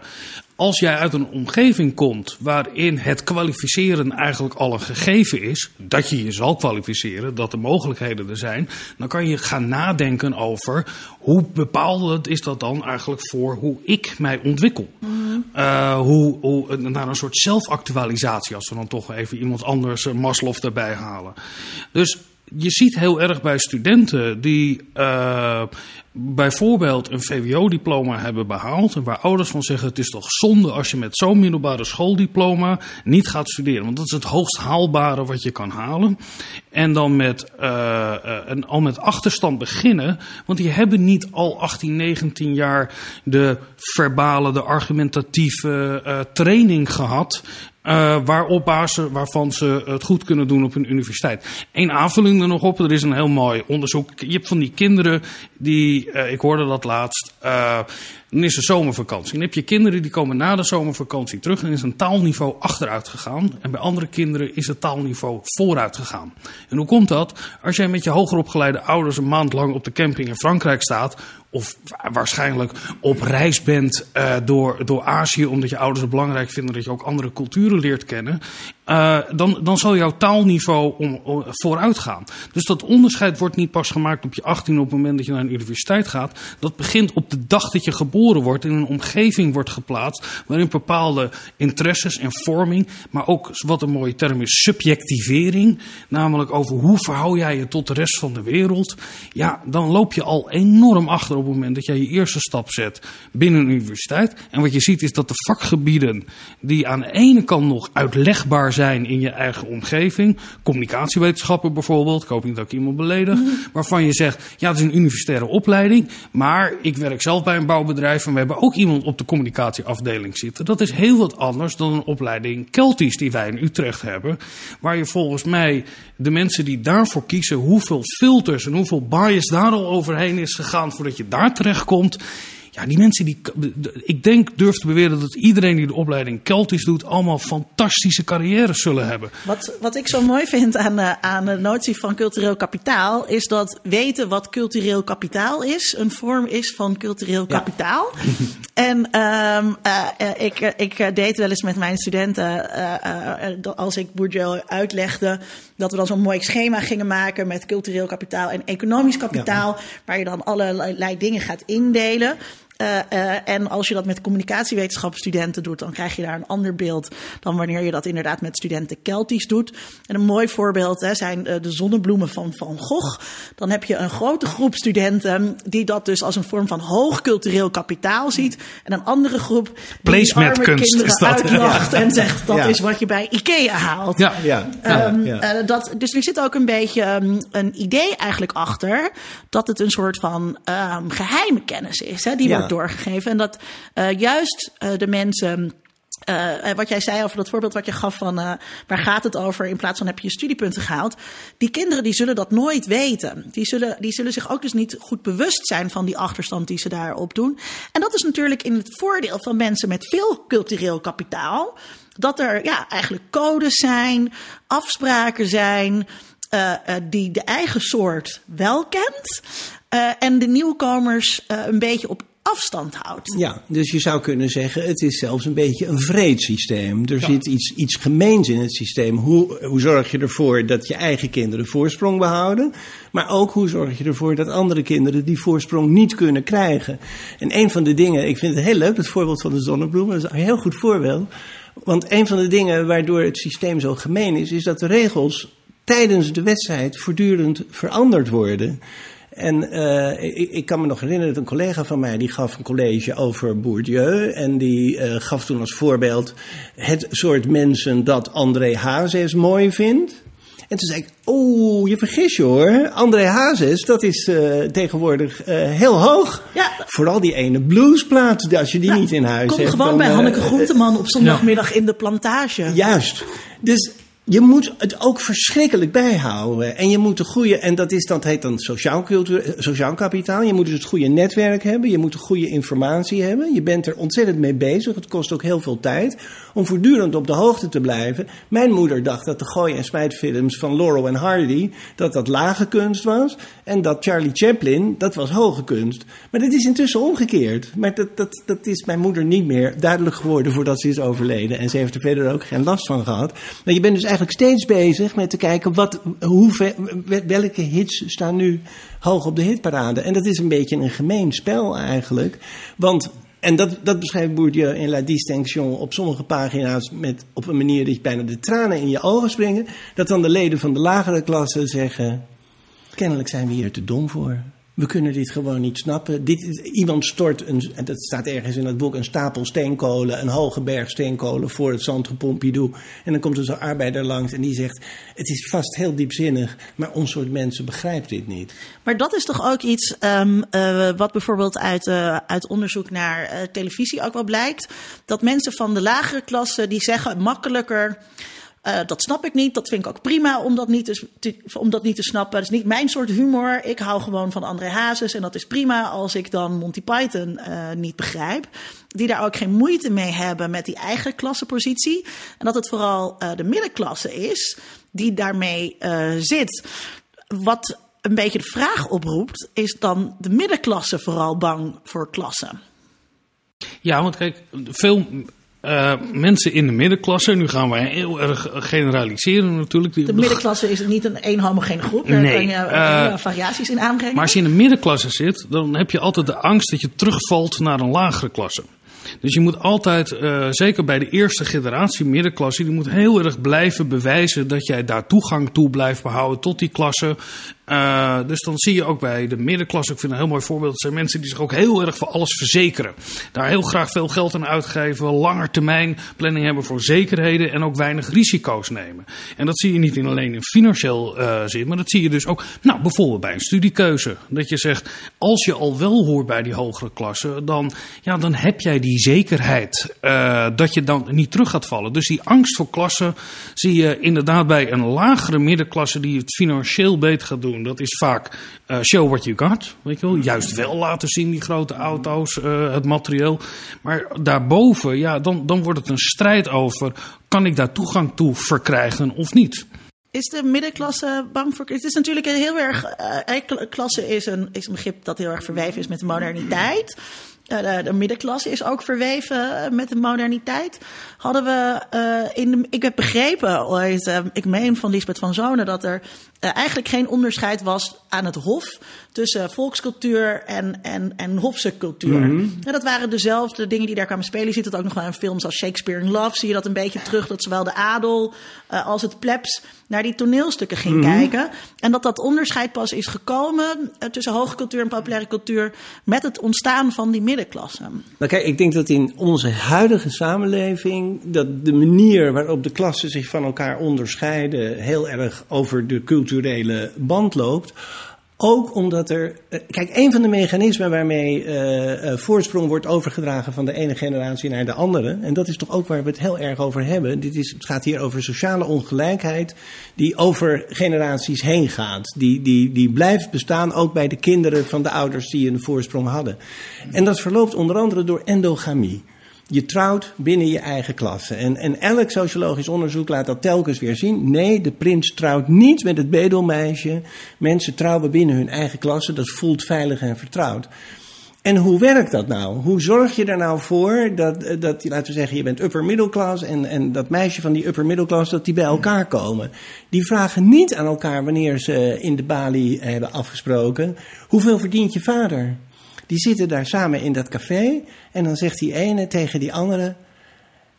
als jij uit een omgeving komt waarin het kwalificeren eigenlijk al een gegeven is, dat je je zal kwalificeren, dat de mogelijkheden er zijn, dan kan je gaan nadenken over hoe bepalend is dat dan eigenlijk voor hoe ik mij ontwikkel. Mm. Uh, hoe, hoe, naar een soort zelfactualisatie, als we dan toch even iemand anders, Maslow, erbij halen. Dus je ziet heel erg bij studenten die uh, bijvoorbeeld een VWO-diploma hebben behaald. En waar ouders van zeggen: het is toch zonde als je met zo'n middelbare schooldiploma niet gaat studeren. Want dat is het hoogst haalbare wat je kan halen. En dan met, uh, en al met achterstand beginnen. Want die hebben niet al 18, 19 jaar de verbale, de argumentatieve training gehad. Uh, waarop basis waarvan ze het goed kunnen doen op een universiteit. Eén aanvulling er nog op. Er is een heel mooi onderzoek. Je hebt van die kinderen die, uh, ik hoorde dat laatst. Uh, dan is er zomervakantie. Dan heb je kinderen die komen na de zomervakantie terug en is een taalniveau achteruit gegaan. En bij andere kinderen is het taalniveau vooruit gegaan. En hoe komt dat? Als jij met je hoger opgeleide ouders een maand lang op de camping in Frankrijk staat, of waarschijnlijk op reis bent uh, door, door Azië, omdat je ouders het belangrijk vinden dat je ook andere culturen leert kennen, uh, dan, dan zal jouw taalniveau om, vooruit gaan. Dus dat onderscheid wordt niet pas gemaakt op je 18 op het moment dat je naar een universiteit gaat. Dat begint op de dag dat je geboren wordt, in een omgeving wordt geplaatst, waarin bepaalde interesses en vorming, maar ook wat een mooie term is, subjectivering, namelijk over hoe verhoud jij je tot de rest van de wereld. Ja, dan loop je al enorm achter op het moment dat jij je eerste stap zet binnen een universiteit. En wat je ziet is dat de vakgebieden die aan de ene kant nog uitlegbaar zijn in je eigen omgeving, communicatiewetenschappen bijvoorbeeld, ik hoop niet dat ik iemand beledig, waarvan je zegt, ja het is een universitaire opleiding, maar ik werk zelf bij een bouwbedrijf en we hebben ook iemand op de communicatieafdeling zitten. Dat is heel wat anders dan een opleiding Keltisch die wij in Utrecht hebben, waar je volgens mij de mensen die daarvoor kiezen, hoeveel filters en hoeveel bias daar al overheen is gegaan voordat je daar terecht komt. Ja, die mensen die. Ik denk, durf te beweren dat iedereen die de opleiding Keltisch doet, allemaal fantastische carrières zullen hebben. Wat, wat ik zo mooi vind aan, uh, aan de notie van cultureel kapitaal, is dat weten wat cultureel kapitaal is, een vorm is van cultureel kapitaal. [LAUGHS] en um, uh, ik, ik deed wel eens met mijn studenten, als ik Bourdieu uitlegde, dat we dan zo'n mooi schema gingen maken met cultureel kapitaal en economisch kapitaal, ja. waar je dan allerlei dingen gaat indelen. Uh, uh, en als je dat met communicatiewetenschapsstudenten doet, dan krijg je daar een ander beeld dan wanneer je dat inderdaad met studenten Keltisch doet. En een mooi voorbeeld hè, zijn uh, de zonnebloemen van Van Gogh. Dan heb je een grote groep studenten die dat dus als een vorm van hoog cultureel kapitaal ziet. En een andere groep die, arme kinderen is dat, uitlacht ja. en zegt dat ja. is wat je bij Ikea haalt. Ja, ja. Um, ja. dat, dus er zit ook een beetje um, een idee eigenlijk achter dat het een soort van um, geheime kennis is. Hè, die wordt doorgegeven. En dat uh, juist uh, de mensen. Uh, wat jij zei over dat voorbeeld wat je gaf van waar gaat het over in plaats van heb je je studiepunten gehaald. Die kinderen die zullen dat nooit weten. Die zullen, die zullen zich ook dus niet goed bewust zijn van die achterstand die ze daarop doen. En dat is natuurlijk in het voordeel van mensen met veel cultureel kapitaal. Dat er ja, eigenlijk codes zijn, afspraken zijn. Die de eigen soort wel kent. en de nieuwkomers een beetje op afstand houdt. Ja, dus je zou kunnen zeggen, het is zelfs een beetje een vreed systeem. Er ja. zit iets, iets gemeens in het systeem. Hoe, hoe zorg je ervoor dat je eigen kinderen voorsprong behouden? Maar ook hoe zorg je ervoor dat andere kinderen die voorsprong niet kunnen krijgen? En een van de dingen, ik vind het heel leuk, het voorbeeld van de zonnebloemen, dat is een heel goed voorbeeld. Want een van de dingen waardoor het systeem zo gemeen is, is dat de regels tijdens de wedstrijd voortdurend veranderd worden. En uh, ik, ik, kan me nog herinneren dat een collega van mij die gaf een college over Bourdieu. En die uh, gaf toen als voorbeeld het soort mensen dat André Hazes mooi vindt. En toen zei ik, oh, je vergis je hoor. André Hazes, dat is uh, tegenwoordig heel hoog. Ja. Vooral die ene bluesplaat, als je die niet in huis kom hebt. Kom gewoon bij Hanneke Groenteman op zondagmiddag ja. in de plantage. Juist. Dus je moet het ook verschrikkelijk bijhouden. En je moet een goede, en dat, is, dat heet dan sociaal, cultuur, sociaal kapitaal. Je moet dus het goede netwerk hebben. Je moet de goede informatie hebben. Je bent er ontzettend mee bezig. Het kost ook heel veel tijd om voortdurend op de hoogte te blijven. Mijn moeder dacht dat de gooi- en smijtfilms van Laurel en Hardy, dat dat lage kunst was. En dat Charlie Chaplin, dat was hoge kunst. Maar dat is intussen omgekeerd. Maar dat, dat, dat is mijn moeder niet meer duidelijk geworden voordat ze is overleden. En ze heeft er verder ook geen last van gehad. Maar je bent dus eigenlijk steeds bezig met te kijken wat, hoe, welke hits staan nu hoog op de hitparade. En dat is een beetje een gemeen spel eigenlijk. Want en dat, dat beschrijft Bourdieu in La Distinction op sommige pagina's met, op een manier dat je bijna de tranen in je ogen springen. Dat dan de leden van de lagere klasse zeggen: Kennelijk zijn we hier te dom voor. We kunnen dit gewoon niet snappen. Dit, iemand stort, een, en dat staat ergens in het boek, een stapel steenkolen, een hoge berg steenkolen voor het Centre. En dan komt er zo'n arbeider langs en die zegt: Het is vast heel diepzinnig, maar ons soort mensen begrijpt dit niet. Maar dat is toch ook iets um, uh, wat bijvoorbeeld uit, uh, uit onderzoek naar uh, televisie ook wel blijkt. Dat mensen van de lagere klasse die zeggen makkelijker. Uh, dat snap ik niet. Dat vind ik ook prima om dat, niet te, om dat niet te snappen. Dat is niet mijn soort humor. Ik hou gewoon van André Hazes. En dat is prima als ik dan Monty Python uh, niet begrijp. Die daar ook geen moeite mee hebben met die eigen klassenpositie. En dat het vooral uh, de middenklasse is die daarmee zit. Wat een beetje de vraag oproept, is dan de middenklasse vooral bang voor klassen? Ja, want kijk, veel uh, mensen in de middenklasse, nu gaan wij heel erg generaliseren natuurlijk. De middenklasse is niet een één homogene groep, daar nee, kan je uh, variaties in aanbrengen. Maar als je in de middenklasse zit, dan heb je altijd de angst dat je terugvalt naar een lagere klasse. Dus je moet altijd, uh, zeker bij de eerste generatie middenklasse, die moet heel erg blijven bewijzen dat jij daar toegang toe blijft behouden tot die klasse. Uh, dus dan zie je ook bij de middenklasse, ik vind een heel mooi voorbeeld, zijn mensen die zich ook heel erg voor alles verzekeren. Daar heel graag veel geld aan uitgeven, langer termijn planning hebben voor zekerheden en ook weinig risico's nemen. En dat zie je niet in alleen in financieel uh, zin, maar dat zie je dus ook, nou bijvoorbeeld bij een studiekeuze. Dat je zegt, als je al wel hoort bij die hogere klasse, dan, ja, dan heb jij die zekerheid uh, dat je dan niet terug gaat vallen. Dus die angst voor klassen zie je inderdaad bij een lagere middenklasse die het financieel beter gaat doen. Dat is vaak uh, show what you got, weet je wel. Juist wel laten zien die grote auto's, uh, het materieel. Maar daarboven, ja, dan, dan wordt het een strijd over, kan ik daar toegang toe verkrijgen of niet? Is de middenklasse bang voor. Het is natuurlijk heel erg. Klasse is een, is een begrip dat heel erg verweven is met de moderniteit. De, de, middenklasse is ook verweven met de moderniteit. Hadden we uh, in de, Ik heb begrepen ooit, ik meen van Lisbeth van Zonen, dat er eigenlijk geen onderscheid was aan het Hof tussen volkscultuur en, en, en hofse cultuur. Mm dat waren dezelfde dingen die daar kwamen spelen. Je ziet het ook nog wel in films als Shakespeare in Love. Zie je dat een beetje terug, dat zowel de adel uh, als het plebs naar die toneelstukken ging mm -hmm. kijken. En dat dat onderscheid pas is gekomen uh, tussen hoge cultuur en populaire cultuur met het ontstaan van die middenklasse. Nou kijk, ik denk dat in onze huidige samenleving dat de manier waarop de klassen zich van elkaar onderscheiden heel erg over de culturele band loopt. Ook omdat er. Kijk, een van de mechanismen waarmee uh, uh, voorsprong wordt overgedragen van de ene generatie naar de andere. En dat is toch ook waar we het heel erg over hebben. Dit is, het gaat hier over sociale ongelijkheid. die over generaties heen gaat. Die, die, die blijft bestaan ook bij de kinderen van de ouders die een voorsprong hadden. En dat verloopt onder andere door endogamie. Je trouwt binnen je eigen klasse. En, en elk sociologisch onderzoek laat dat telkens weer zien. Nee, de prins trouwt niet met het bedelmeisje. Mensen trouwen binnen hun eigen klasse. Dat voelt veilig en vertrouwd. En hoe werkt dat nou? Hoe zorg je er nou voor dat, dat laten we zeggen, je bent upper middelklas en, en dat meisje van die upper middelklas, dat die bij elkaar komen? Die vragen niet aan elkaar wanneer ze in de balie hebben afgesproken, hoeveel verdient je vader? Die zitten daar samen in dat café en dan zegt die ene tegen die andere: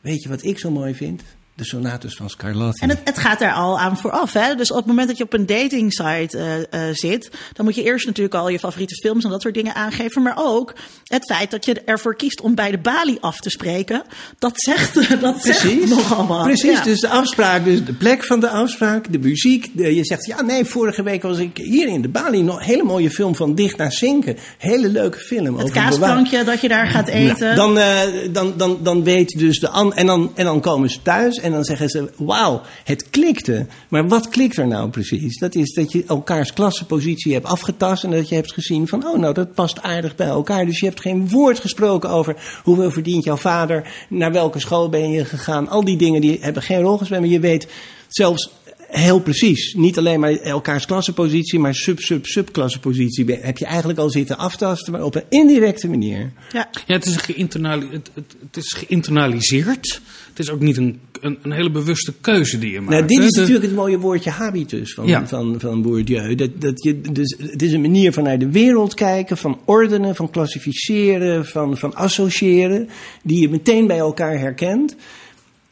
Weet je wat ik zo mooi vind? De sonates van Scarlatti. En het, het, gaat er al aan vooraf. Hè? Dus op het moment dat je op een dating site uh, uh, zit, dan moet je eerst natuurlijk al je favoriete films en dat soort dingen aangeven. Maar ook het feit dat je ervoor kiest om bij de balie af te spreken. Dat zegt, [LAUGHS] dat Precies. zegt nogal wat. Precies, ja. dus de afspraak, dus de plek van de afspraak, de muziek. De, je zegt, ja nee, vorige week was ik hier in de balie. Nog een hele mooie film van Dicht naar Zinken. Hele leuke film. Het kaasplankje dat je daar gaat eten. Nou, dan, uh, dan, dan, dan weet dus de... An en, dan, en dan komen ze thuis en dan zeggen ze, wauw, het klikte. Maar wat klikt er nou precies? Dat is dat je elkaars klassenpositie hebt afgetast en dat je hebt gezien van, oh nou, dat past aardig bij elkaar. Dus je hebt geen woord gesproken over hoeveel verdient jouw vader, naar welke school ben je gegaan. Al die dingen die hebben geen rol gespeeld, maar je weet zelfs heel precies. Niet alleen maar elkaars klassenpositie, maar sub-sub-subklassenpositie heb je eigenlijk al zitten aftasten, maar op een indirecte manier. Ja, ja het, is geïnternali het, het, het is geïnternaliseerd. Het is ook niet een, een, een, hele bewuste keuze die je maakt. Nou, dit is de, natuurlijk het mooie woordje habitus van, ja. van, van Bourdieu. Dat, dat je, dus, het is een manier van naar de wereld kijken, van ordenen, van klassificeren, van, van associëren, die je meteen bij elkaar herkent.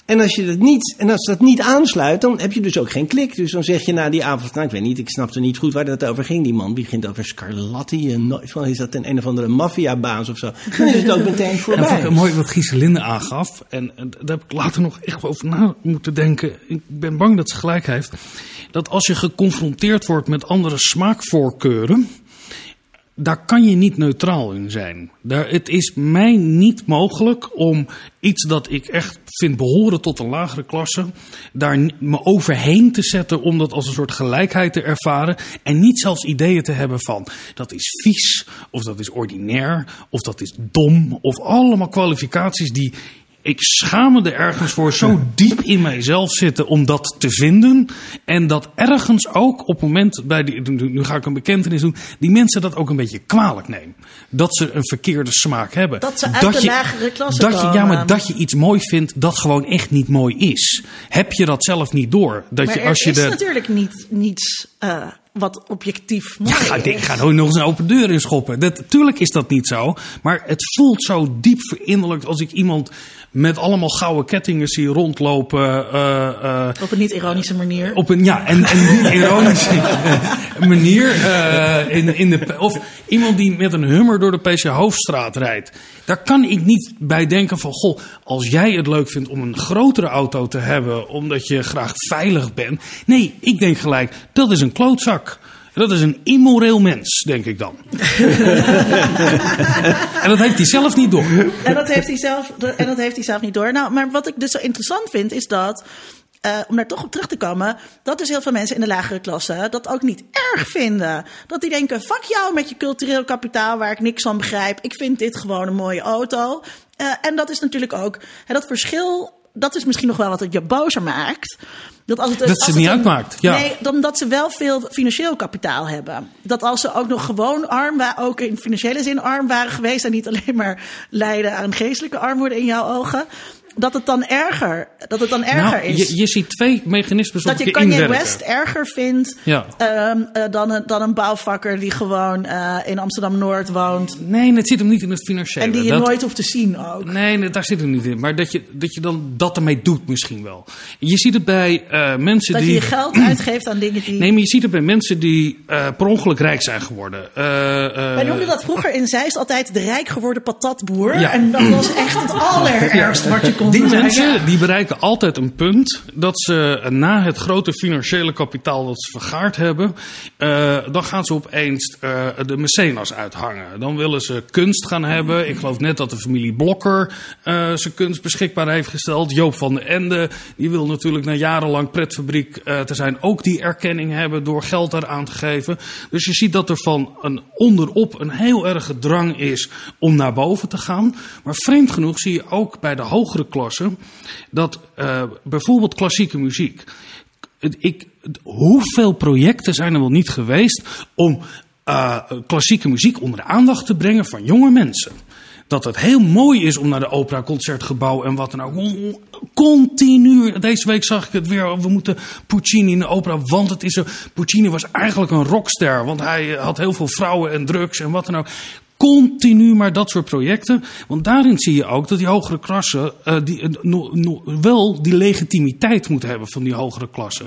En als, je dat niet, en als dat niet aansluit, dan heb je dus ook geen klik. Dus dan zeg je na die avond, nou ik weet niet, ik snapte niet goed waar dat over ging. Die man begint over Scarlatti en nooit van, is dat een, een of andere maffiabaas of zo. Dan is het ook meteen [LAUGHS] voorbij. En ik mooi wat Gieselinde aangaf. En, en daar heb ik later nog echt over na moeten denken. Ik ben bang dat ze gelijk heeft. Dat als je geconfronteerd wordt met andere smaakvoorkeuren daar kan je niet neutraal in zijn. Daar, het is mij niet mogelijk om iets dat ik echt vind behoren tot een lagere klasse, daar me overheen te zetten om dat als een soort gelijkheid te ervaren. En niet zelfs ideeën te hebben van dat is vies, of dat is ordinair, of dat is dom, of allemaal kwalificaties die ik schaam me er ergens voor zo [LAUGHS] diep in mijzelf zitten om dat te vinden. En dat ergens ook op het moment, bij die, nu ga ik een bekentenis doen, die mensen dat ook een beetje kwalijk nemen. Dat ze een verkeerde smaak hebben. Dat ze uit dat de je, lagere klasse dat je, Ja, maar dat je iets mooi vindt dat gewoon echt niet mooi is. Heb je dat zelf niet door? Dat maar je, er als je is de, natuurlijk niet, niets uh, wat objectief mooi ja, ga, is. ik ga nooit nog eens een open deur in schoppen. Dat, tuurlijk is dat niet zo. Maar het voelt zo diep verinnerlijkt als ik iemand met allemaal gouden kettingen zie rondlopen. Uh, uh, op een niet-ironische manier. Op een, ja, en, en niet-ironische [LAUGHS] manier. Uh, in, in de, of iemand die met een hummer door de PC Hoofdstraat rijdt. Daar kan ik niet bij denken van... Goh, als jij het leuk vindt om een grotere auto te hebben... omdat je graag veilig bent. Nee, ik denk gelijk, dat is een klootzak. En dat is een immoreel mens, denk ik dan. [LAUGHS] en dat heeft hij zelf niet door. En dat heeft hij zelf, en dat heeft hij zelf niet door. Nou, maar wat ik dus zo interessant vind, is dat. eh, om daar toch op terug te komen, dat dus heel veel mensen in de lagere klasse dat ook niet erg vinden. Dat die denken: fuck jou met je cultureel kapitaal waar ik niks van begrijp. Ik vind dit gewoon een mooie auto. Eh, en dat is natuurlijk ook hè, dat verschil. Dat is misschien nog wel wat het je bozer maakt. Dat, als het, Dat als ze het niet een- uitmaakt, ja. Nee, dan dat ze wel veel financieel kapitaal hebben. Dat als ze ook nog gewoon arm waren, ook in financiële zin arm waren geweest. En niet alleen maar lijden aan geestelijke armoede in jouw ogen. Dat het dan erger, dat het dan erger Nou, is. je, je ziet twee mechanismes dat op je je Kanye inwerken. West erger vindt Ja. ehm, eh, dan, een, dan een bouwvakker die gewoon eh, in Amsterdam-Noord woont. Nee, het zit hem niet in het financiële. En die je Dat- nooit hoeft te zien ook. Nee, daar zit het niet in. Maar dat je, dat je dan dat ermee doet misschien wel. Je ziet het bij eh, mensen Dat je die... je geld [CLEARS THROAT] uitgeeft aan dingen die... Nee, maar je ziet het bij mensen die per ongeluk rijk zijn geworden. Wij noemden dat vroeger in Zeist altijd de rijk geworden patatboer. Ja. En dat was echt het allerergste wat je Die mensen die bereiken altijd een punt dat ze na het grote financiële kapitaal dat ze vergaard hebben, eh, dan gaan ze opeens eh, de mecenas uithangen. Dan willen ze kunst gaan hebben. Ik geloof net dat de familie Blokker eh, zijn kunst beschikbaar heeft gesteld. Joop van den Ende, die wil natuurlijk na jarenlang pretfabriek te zijn ook die erkenning hebben door geld eraan te geven. Dus je ziet dat er van een onderop een heel erge drang is om naar boven te gaan. Maar vreemd genoeg zie je ook bij de hogere klassen dat eh, bijvoorbeeld klassieke muziek. Ik, hoeveel projecten zijn er wel niet geweest om eh, klassieke muziek onder de aandacht te brengen van jonge mensen? Dat het heel mooi is om naar de opera, concertgebouw en wat dan ook. on- Continu. Deze week zag ik het weer. We moeten Puccini in de opera. Want het is zo. Puccini was eigenlijk een rockster. Want hij had heel veel vrouwen en drugs en wat dan ook. Continu maar dat soort projecten. Want daarin zie je ook dat die hogere klassen eh, die, eh, no- no- wel die legitimiteit moeten hebben van die hogere klassen.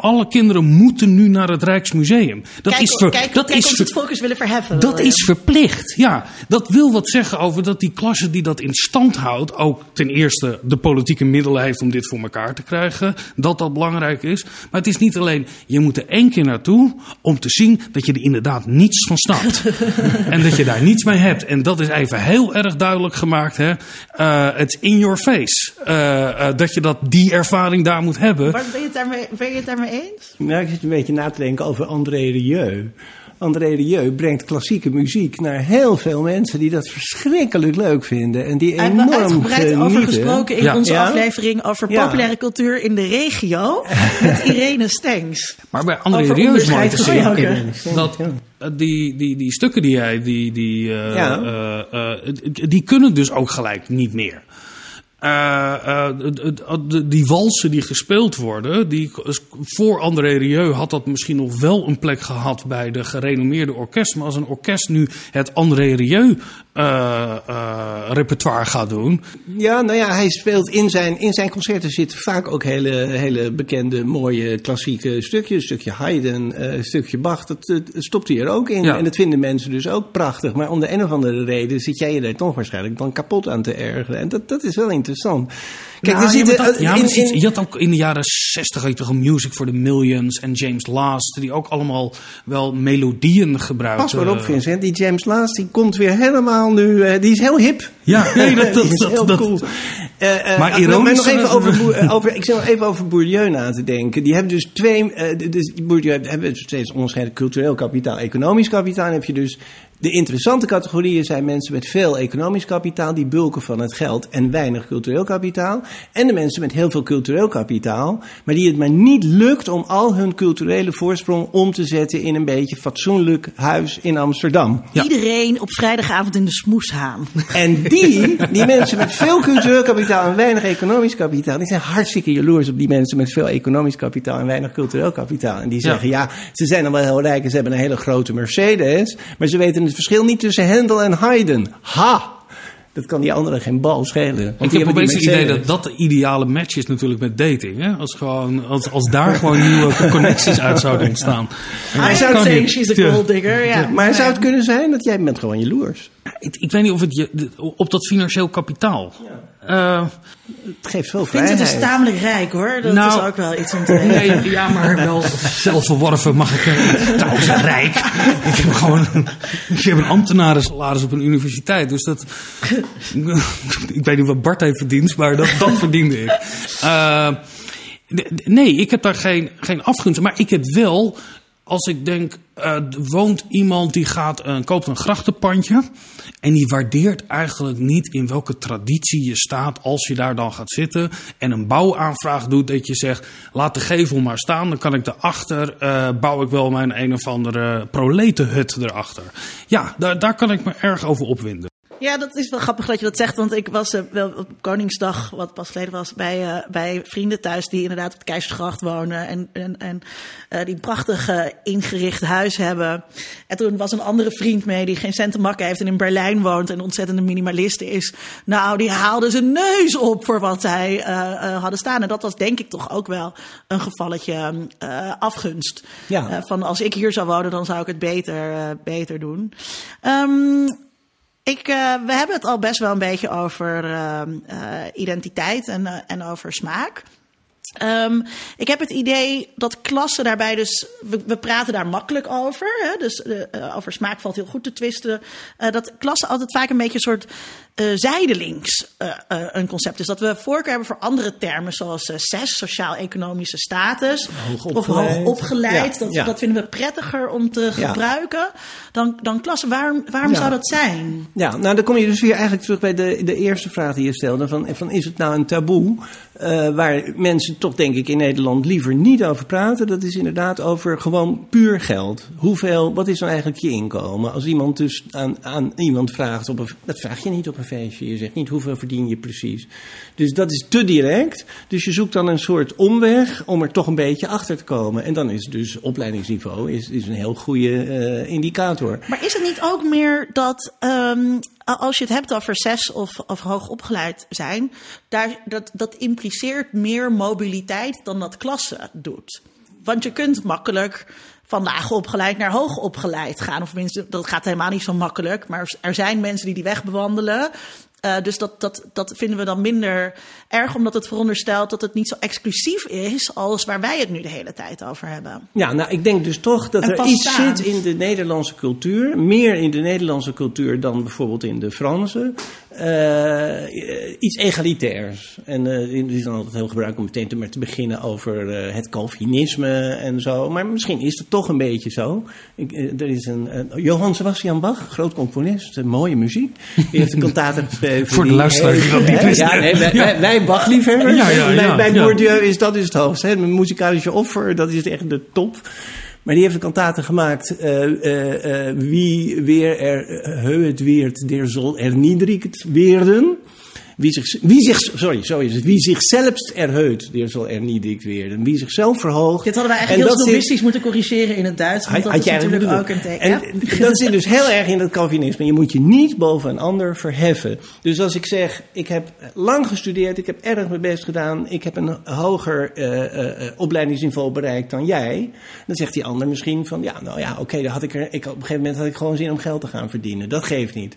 Alle kinderen moeten nu naar het Rijksmuseum. Dat kijk, is, ver- kijk, dat kijk is ver- het focus willen verheffen. dat is verplicht, ja. Dat wil wat zeggen over dat die klasse die dat in stand houdt... ook ten eerste de politieke middelen heeft om dit voor elkaar te krijgen. Dat dat belangrijk is. Maar het is niet alleen, je moet er één keer naartoe... om te zien dat je er inderdaad niets van snapt. [LAUGHS] en dat je daar niets mee hebt. En dat is even heel erg duidelijk gemaakt. hè. Eh, Het is in your face. Eh, eh, dat je dat, die ervaring daar moet hebben. Maar ben je, het daarmee, ben je het daarmee eens? Nou, ik zit een beetje na te denken over André Rieu. André Rieu brengt klassieke muziek naar heel veel mensen die dat verschrikkelijk leuk vinden. En die Hij hebben enorm we uitgebreid over gesproken in Ja. onze Ja? aflevering over Ja. populaire cultuur in de regio. Met [LAUGHS] Irene Stengs. Maar bij André Over Rieu is mooi te zien... Dat eh, die, die, die stukken die jij, die, die, Ja. eh, eh, die kunnen dus ook gelijk niet meer. Die walsen die gespeeld worden, die, voor André Rieu had dat misschien nog wel een plek gehad bij de gerenommeerde orkest. Maar als een orkest nu het André Rieu eh, eh, repertoire gaat doen, Ja, nou ja, hij speelt in zijn, in zijn concerten zitten vaak ook hele, hele bekende, mooie klassieke stukjes. Een stukje Haydn, eh, een stukje Bach, dat, stopt hij er ook in. En dat vinden mensen dus ook prachtig. Maar om de een of andere reden zit jij je daar toch waarschijnlijk dan kapot aan te ergeren. En dat, dat is wel interessant. Kijk, Nou, er ja, zitten, maar dat- ja, maar in- in- je had ook in de jaren 60 had je toch een Music for the Millions en James Last, die ook allemaal wel melodieën gebruikten. Pas maar op, Vincent. Die James Last, die komt weer helemaal nu... eh, die is heel hip. Ja, [LAUGHS] nee, dat- dat- is dat- heel dat- cool. Eh, eh, Maar ironisch, nog even over, over... Ik zit nog even over Bourdieu na te denken. Die hebben dus twee... dus Bourdieu hebben steeds onderscheiden. Cultureel kapitaal, economisch kapitaal. Heb je dus... De interessante categorieën zijn mensen met veel economisch kapitaal, die bulken van het geld en weinig cultureel kapitaal. En de mensen met heel veel cultureel kapitaal, maar die het maar niet lukt om al hun culturele voorsprong om te zetten in een beetje fatsoenlijk huis in Amsterdam. Ja. Iedereen op vrijdagavond in de smoeshaan. En die, die mensen met veel cultureel kapitaal en weinig economisch kapitaal, die zijn hartstikke jaloers op die mensen met veel economisch kapitaal en weinig cultureel kapitaal. En die Ja. zeggen, ja, ze zijn dan wel heel rijk en ze hebben een hele grote Mercedes, maar ze weten het verschil niet tussen Hendel en Haydn. Ha! Dat kan die anderen geen bal schelen. Want Ik heb opeens het idee dat dat de ideale match is natuurlijk met dating. Hè? Als, gewoon, als, als daar gewoon nieuwe [LAUGHS] connecties uit zouden ontstaan. Hij zou zeggen, she's a Ja. gold digger. Ja. Maar zou het kunnen zijn dat jij bent gewoon jaloers? Ik, ik weet niet of het je, op dat financieel kapitaal. Eh, Het geeft veel Vincent vrijheid. is tamelijk rijk hoor. Dat Nou, is ook wel iets om te weten. Nee, ja, maar wel zelfverworven mag ik zeggen. Trouwens, rijk. Ik heb gewoon een, ik heb een ambtenarensalaris op een universiteit. Dus dat... Ik weet niet wat Bart heeft verdiend, maar dat, dat verdiende ik. Eh, nee, ik heb daar geen, geen afgunst. Maar ik heb wel, als ik denk, er woont iemand die gaat, eh, koopt een grachtenpandje. En die waardeert eigenlijk niet in welke traditie je staat als je daar dan gaat zitten. En een bouwaanvraag doet dat je zegt, laat de gevel maar staan. Dan kan ik daarachter, eh bouw ik wel mijn een of andere proletenhut erachter. Ja, daar, daar kan ik me erg over opwinden. Ja, dat is wel grappig dat je dat zegt. Want ik was eh, wel op Koningsdag, wat pas geleden was, bij, eh, bij vrienden thuis die inderdaad op het Keizersgracht wonen. En, en, en eh, die een prachtig ingericht huis hebben. En toen was een andere vriend mee die geen cent te makken heeft en in Berlijn woont en een ontzettende minimalist is. Nou, die haalde zijn neus op voor wat zij hadden staan. En dat was denk ik toch ook wel een gevalletje afgunst. Ja. Van als ik hier zou wonen, dan zou ik het beter, beter doen. Ehm, ik, eh, we hebben het al best wel een beetje over ehm, eh, identiteit en, eh, en over smaak. Ehm, ik heb het idee dat klassen daarbij dus... We, we praten daar makkelijk over. Hè? Dus over smaak valt heel goed te twisten. Dat klassen altijd vaak een beetje een soort eh, zijdelings eh, een concept is. Dat we voorkeur hebben voor andere termen zoals SES, sociaal-economische status. Of Hoogopgeleid. hoogopgeleid. Ja, dat, ja. dat vinden we prettiger om te Ja. gebruiken dan, dan klassen. Waarom, waarom zou dat zijn? Ja, nou dan kom je dus weer eigenlijk terug bij de, de eerste vraag die je stelde. Van, van is het nou een taboe waar mensen toch denk ik in Nederland liever niet over praten? Dat is inderdaad over gewoon puur geld. Hoeveel, wat is nou eigenlijk je inkomen? Als iemand dus aan, aan iemand vraagt, op een, dat vraag je niet op een Je zegt niet hoeveel verdien je precies. Dus dat is te direct. Dus je zoekt dan een soort omweg om er toch een beetje achter te komen. En dan is dus opleidingsniveau is, is een heel goede eh, indicator. Maar is het niet ook meer dat ehm, als je het hebt over zes of, of hoog opgeleid zijn, daar, dat, dat impliceert meer mobiliteit dan dat klasse doet? Want je kunt makkelijk van laag opgeleid naar hoog opgeleid gaan. Of minstens, dat gaat helemaal niet zo makkelijk. Maar er zijn mensen die die weg bewandelen. Eh, dus dat, dat, dat vinden we dan minder erg, omdat het veronderstelt dat het niet zo exclusief is als waar wij het nu de hele tijd over hebben. Ja, nou, ik denk dus toch dat En er iets staan. zit in de Nederlandse cultuur, meer in de Nederlandse cultuur dan bijvoorbeeld in de Franse, eh, iets egalitairs. En eh het is dan altijd heel gebruikelijk om meteen te, maar te beginnen over eh, het Calvinisme en zo. Maar misschien is het toch een beetje zo. Ik, er is een, Johann Sebastian Bach, groot componist, mooie muziek. Die heeft een kantate [LAUGHS] geschreven. Voor de die luisteraar die heet- dat niet hè, wist. Ja, nee, wij, wij, wij Bach-liefhebbers. Ja, ja, ja, bij. Bourdieu is dat is het hoogste. Hè? Een muzikalische offer, dat is echt de top. Maar die heeft een kantate gemaakt. eh, eh, eh, wie weer er het weert, der zal erniedrigt werden. Wie zich, wie zich, sorry, zo is het. Wie zich zelfs erheut, der zal erniedrigt werden. Wie zichzelf verhoogt. Dit hadden we En eigenlijk heel snobistisch moeten corrigeren in het Duits. Want had- dat had is jij natuurlijk ook een teken. En dat zit dus heel erg in dat Calvinisme. Je moet je niet boven een ander verheffen. Dus als ik zeg, ik heb lang gestudeerd, ik heb erg mijn best gedaan, ik heb een hoger eh, eh, eh, opleidingsniveau bereikt dan jij, dan zegt die ander misschien van, ja, nou ja, oké, dan had ik er, ik, op een gegeven moment had ik gewoon zin om geld te gaan verdienen. Dat geeft niet.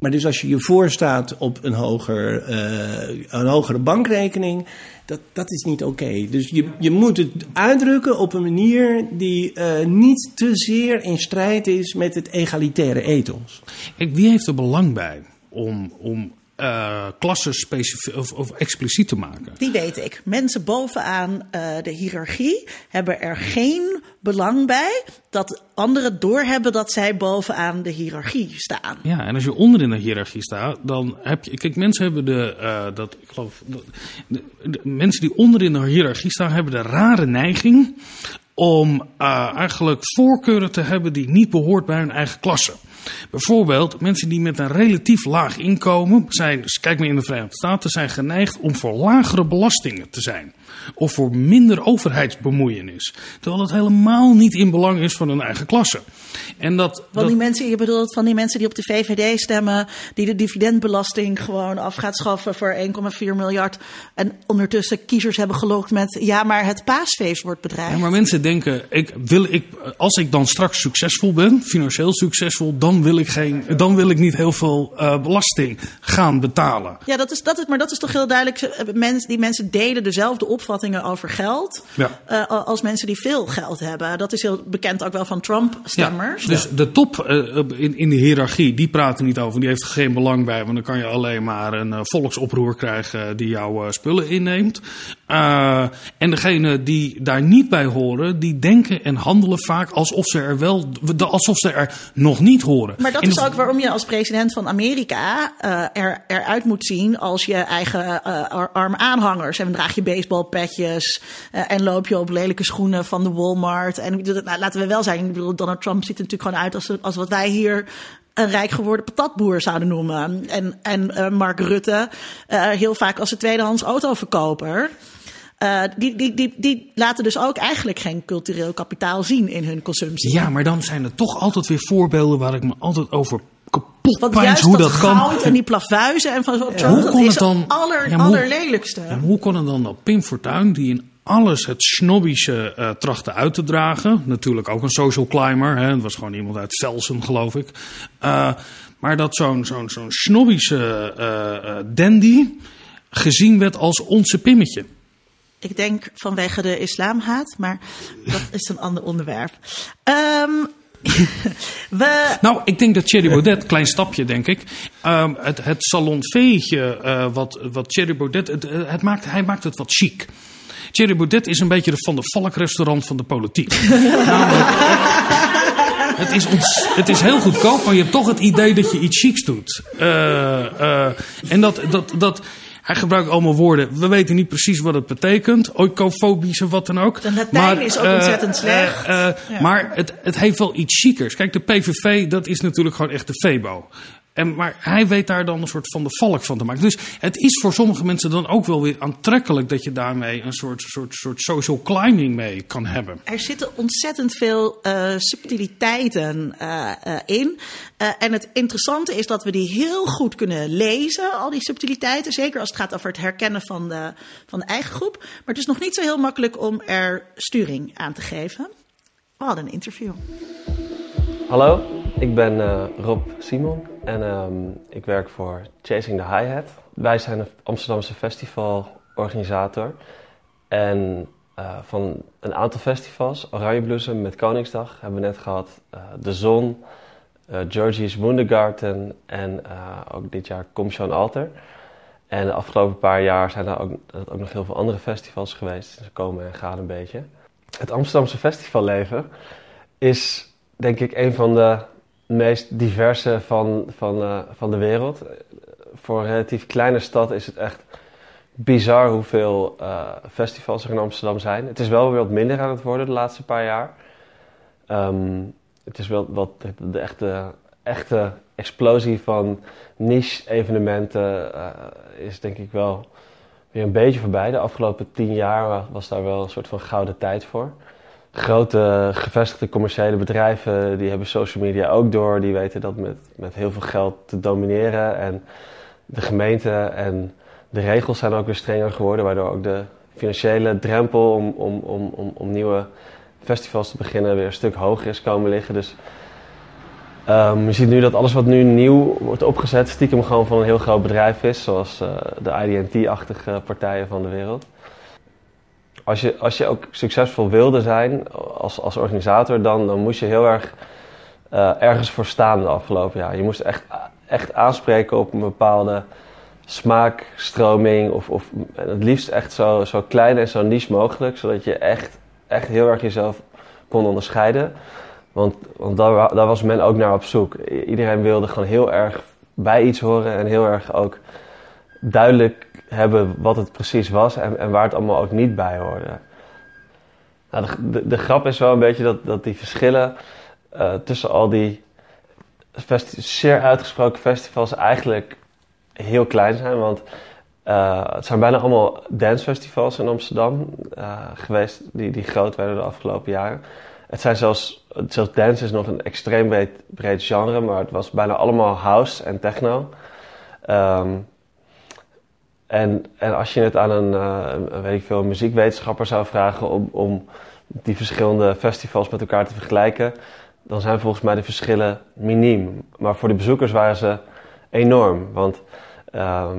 Maar dus als je je voorstaat op een, hoger, eh, een hogere bankrekening, dat, dat is niet oké. Dus je, je moet het uitdrukken op een manier die eh, niet te zeer in strijd is met het egalitaire ethos. Kijk, wie heeft er belang bij om, om eh, klassen specifiek of, of expliciet te maken? Die weet ik. Mensen bovenaan eh, de hiërarchie hebben er geen belang bij dat anderen doorhebben dat zij bovenaan de hiërarchie staan. Ja, en als je onder in de hiërarchie staat, dan heb je. Kijk, mensen hebben de. eh, dat, ik geloof. De, de- de mensen die onder in de hiërarchie staan, hebben de rare neiging. om eigenlijk voorkeuren te hebben die niet behoort bij hun eigen klasse. Bijvoorbeeld, mensen die met een relatief laag inkomen zijn, kijk maar in de Verenigde Staten, zijn geneigd om voor lagere belastingen te zijn. Of voor minder overheidsbemoeienis. Terwijl dat helemaal niet in belang is van hun eigen klasse. En dat, Van dat- die mensen, je bedoelt van die mensen die op de VVD stemmen, die de dividendbelasting gewoon af gaat schaffen voor 1,4 miljard. En ondertussen kiezers hebben gelokt met ja, maar het paasfeest wordt bedreigd. Ja, maar mensen denken, ik wil, ik, als ik dan straks succesvol ben, financieel succesvol, dan wil ik, geen, dan wil ik niet heel veel uh, belasting gaan betalen. Ja, dat is, dat is, maar dat is toch heel duidelijk. Mensen, die mensen delen dezelfde over geld Ja. uh, als mensen die veel geld hebben. Dat is heel bekend ook wel van Trump-stemmers. Ja, dus de top uh, in, in de hiërarchie, die praten niet over. Die heeft er geen belang bij, want dan kan je alleen maar een uh, volksoproer krijgen die jouw spullen inneemt. En degene die daar niet bij horen, die denken en handelen vaak alsof ze er wel, alsof ze er nog niet horen. Maar dat en is ook waarom je als president van Amerika er, eruit moet zien als je eigen arme aanhangers. En dan draag je baseballpetjes en loop je op lelijke schoenen van de Walmart. En nou, laten we wel zijn, ik bedoel, Donald Trump ziet er natuurlijk gewoon uit als, als wat wij hier een rijk geworden patatboer zouden noemen. En, en uh, Mark Rutte uh, heel vaak als een tweedehands autoverkoper. Die, die, die, die laten dus ook eigenlijk geen cultureel kapitaal zien in hun consumptie. Ja, maar dan zijn er toch altijd weer voorbeelden waar ik me altijd over kapot Want juist hoe dat, dat kan. goud en die plavuizen en van zo'n Trump, Hoe kon is het dan- aller, Ja, allerlelijkste. Ja, hoe kon het dan dat Pim Fortuyn, die in alles het snobbische eh trachtte uit te dragen, natuurlijk ook een social climber, hè, het was gewoon iemand uit Velsen, geloof ik, eh, maar dat zo'n zo'n zo'n snobbische eh, dandy gezien werd als onze Pimmetje. Ik denk vanwege de islamhaat, maar dat is een ander onderwerp. Ehm we, Nou, ik denk dat Thierry Baudet, klein stapje denk ik, ehm, het, het salonveetje eh, wat, wat Thierry Baudet, het, eh, het maakt, hij maakt het wat chic. Thierry Baudet is een beetje de Van der Valk restaurant van de politiek. [LAUGHS] Namelijk, het, is ons, het is heel goedkoop, maar je hebt toch het idee dat je iets chics doet. Eh, en dat, dat, dat, hij gebruikt allemaal woorden. We weten niet precies wat het betekent. Oikofobisch of wat dan ook. De Latijn is ook eh, ontzettend slecht. eh, eh, Ja. Maar het, het heeft wel iets chiekers. Kijk, de PVV, dat is natuurlijk gewoon echt de Febo. En, maar hij weet daar dan een soort van de valk van te maken. Dus het is voor sommige mensen dan ook wel weer aantrekkelijk dat je daarmee een soort, soort, soort social climbing mee kan hebben. er zitten ontzettend veel eh, subtiliteiten eh, eh, in. Eh, en het interessante is dat we die heel goed kunnen lezen, al die subtiliteiten. Zeker als het gaat over het herkennen van de, van de eigen groep. Maar het is nog niet zo heel makkelijk om er sturing aan te geven. We hadden een interview. Hallo, ik ben eh, Rob Simon en ehm, ik werk voor Chasing the Hi-Hat. Wij zijn een Amsterdamse festivalorganisator en eh, van een aantal festivals, Oranje Bloesem met Koningsdag hebben we net gehad, eh, De Zon, eh Georgie's Wundergarten en ook dit jaar Commission Alter. En de afgelopen paar jaar zijn er ook, ook nog heel veel andere festivals geweest. Ze komen en gaan een beetje. Het Amsterdamse festivalleven is denk ik een van de meest diverse van, van, eh, van de wereld. Voor een relatief kleine stad is het echt bizar hoeveel eh, festivals er in Amsterdam zijn. Het is wel weer wat minder aan het worden de laatste paar jaar. Ehm, het is wel wat de, de echte, echte explosie van niche-evenementen eh, is denk ik wel weer een beetje voorbij. De afgelopen tien jaar was daar wel een soort van gouden tijd voor grote gevestigde commerciële bedrijven die hebben social media ook door. Die weten dat met, met heel veel geld te domineren. En de gemeente en de regels zijn ook weer strenger geworden, waardoor ook de financiële drempel om, om, om, om, om nieuwe festivals te beginnen weer een stuk hoger is komen liggen. Dus ehm, je ziet nu dat alles wat nu nieuw wordt opgezet, stiekem gewoon van een heel groot bedrijf is, zoals eh, de IDT-achtige partijen van de wereld als je, als je ook succesvol wilde zijn als, als organisator, dan, dan moest je heel erg eh, ergens voor staan de afgelopen jaar. Je moest echt, echt aanspreken op een bepaalde smaakstroming. Of, of het liefst echt zo, zo klein en zo niche mogelijk, zodat je echt, echt heel erg jezelf kon onderscheiden. Want, want daar, daar was men ook naar op zoek. Iedereen wilde gewoon heel erg bij iets horen en heel erg ook duidelijk hebben wat het precies was en, en waar het allemaal ook niet bij hoorde. Nou, de, de, grap is wel een beetje dat, dat die verschillen eh, tussen al die zeer uitgesproken festivals eigenlijk heel klein zijn. Want eh, het zijn bijna allemaal dancefestivals in Amsterdam eh, geweest die, die groot werden de afgelopen jaren. Het zijn zelfs, zelfs dance is nog een extreem breed, breed genre, maar het was bijna allemaal house en techno. Ehm, en, en als je het aan een, eh, weet ik veel, muziekwetenschapper zou vragen om, om die verschillende festivals met elkaar te vergelijken, dan zijn volgens mij de verschillen miniem. Maar voor de bezoekers waren ze enorm. Want ehm,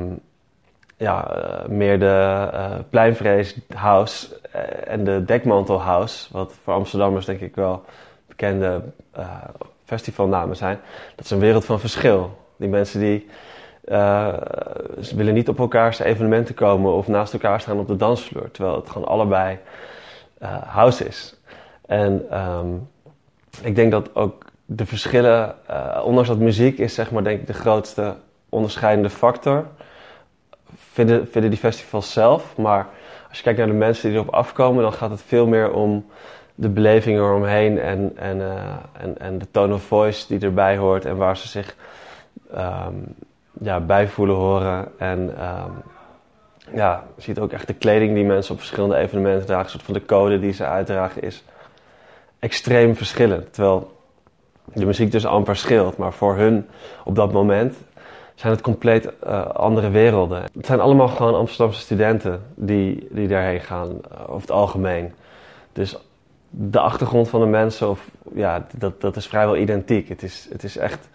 ja, eh, meer de uh, pleinvrees house en de dekmantel house, wat voor Amsterdammers denk ik wel bekende festivalnamen zijn, dat is een wereld van verschil. Die mensen die ze willen niet op elkaars evenementen komen of naast elkaar staan op de dansvloer, terwijl het gewoon allebei house is. En um, ik denk dat ook de verschillen, ondanks dat muziek is zeg maar denk ik de grootste onderscheidende factor vinden, vinden die festivals zelf. Maar als je kijkt naar de mensen die erop afkomen, dan gaat het veel meer om de beleving eromheen en, en, uh, en, en de tone of voice die erbij hoort en waar ze zich um, ja, bij voelen horen. En um, ja, je ziet ook echt de kleding die mensen op verschillende evenementen dragen, een soort van de code die ze uitdragen is extreem verschillend. Terwijl de muziek dus amper scheelt, maar voor hun op dat moment zijn het compleet uh, andere werelden. Het zijn allemaal gewoon Amsterdamse studenten die, die daarheen gaan, uh, over het algemeen. Dus de achtergrond van de mensen, of, ja, dat, dat is vrijwel identiek. Het is, het is echt,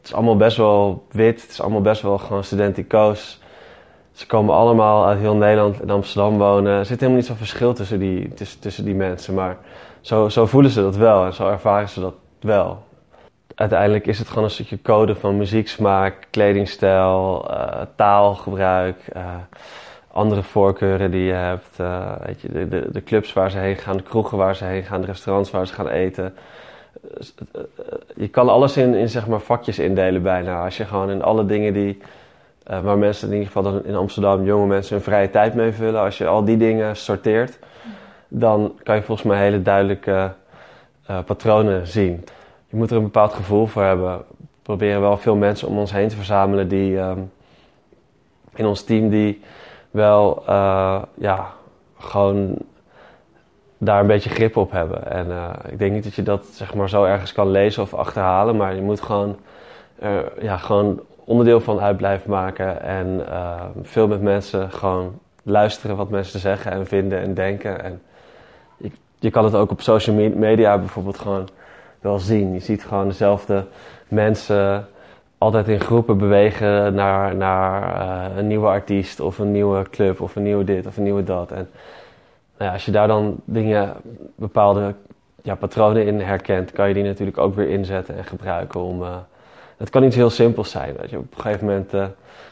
het is allemaal best wel wit, het is allemaal best wel gewoon studenticoos. Ze komen allemaal uit heel Nederland in Amsterdam wonen. Er zit helemaal niet zo'n verschil tussen die, tussen, die mensen, maar zo, zo voelen ze dat wel en zo ervaren ze dat wel uiteindelijk is het gewoon een stukje code van muzieksmaak, kledingstijl, uh, taalgebruik, uh, andere voorkeuren die je hebt. Uh, weet je, de, de, de, clubs waar ze heen gaan, de kroegen waar ze heen gaan, de restaurants waar ze gaan eten. Je kan alles in, in zeg maar vakjes indelen bijna. Als je gewoon in alle dingen die, waar mensen in ieder geval in Amsterdam, jonge mensen hun vrije tijd mee vullen. Als je al die dingen sorteert, dan kan je volgens mij hele duidelijke patronen zien je moet er een bepaald gevoel voor hebben. We proberen wel veel mensen om ons heen te verzamelen die um, in ons team die wel uh, ja, gewoon daar een beetje grip op hebben. En uh, ik denk niet dat je dat zeg maar zo ergens kan lezen of achterhalen, maar je moet gewoon, uh, ja, gewoon onderdeel van uit blijven maken en uh, veel met mensen gewoon luisteren wat mensen zeggen en vinden en denken. En je, je kan het ook op social media bijvoorbeeld gewoon wel zien. Je ziet gewoon dezelfde mensen altijd in groepen bewegen naar, naar een nieuwe artiest of een nieuwe club of een nieuwe dit of een nieuwe dat. En nou als je daar dan dingen, bepaalde ja, patronen in herkent, kan je die natuurlijk ook weer inzetten en gebruiken om. Uh, het kan iets heel simpels zijn. Weet je. Op een gegeven moment, uh,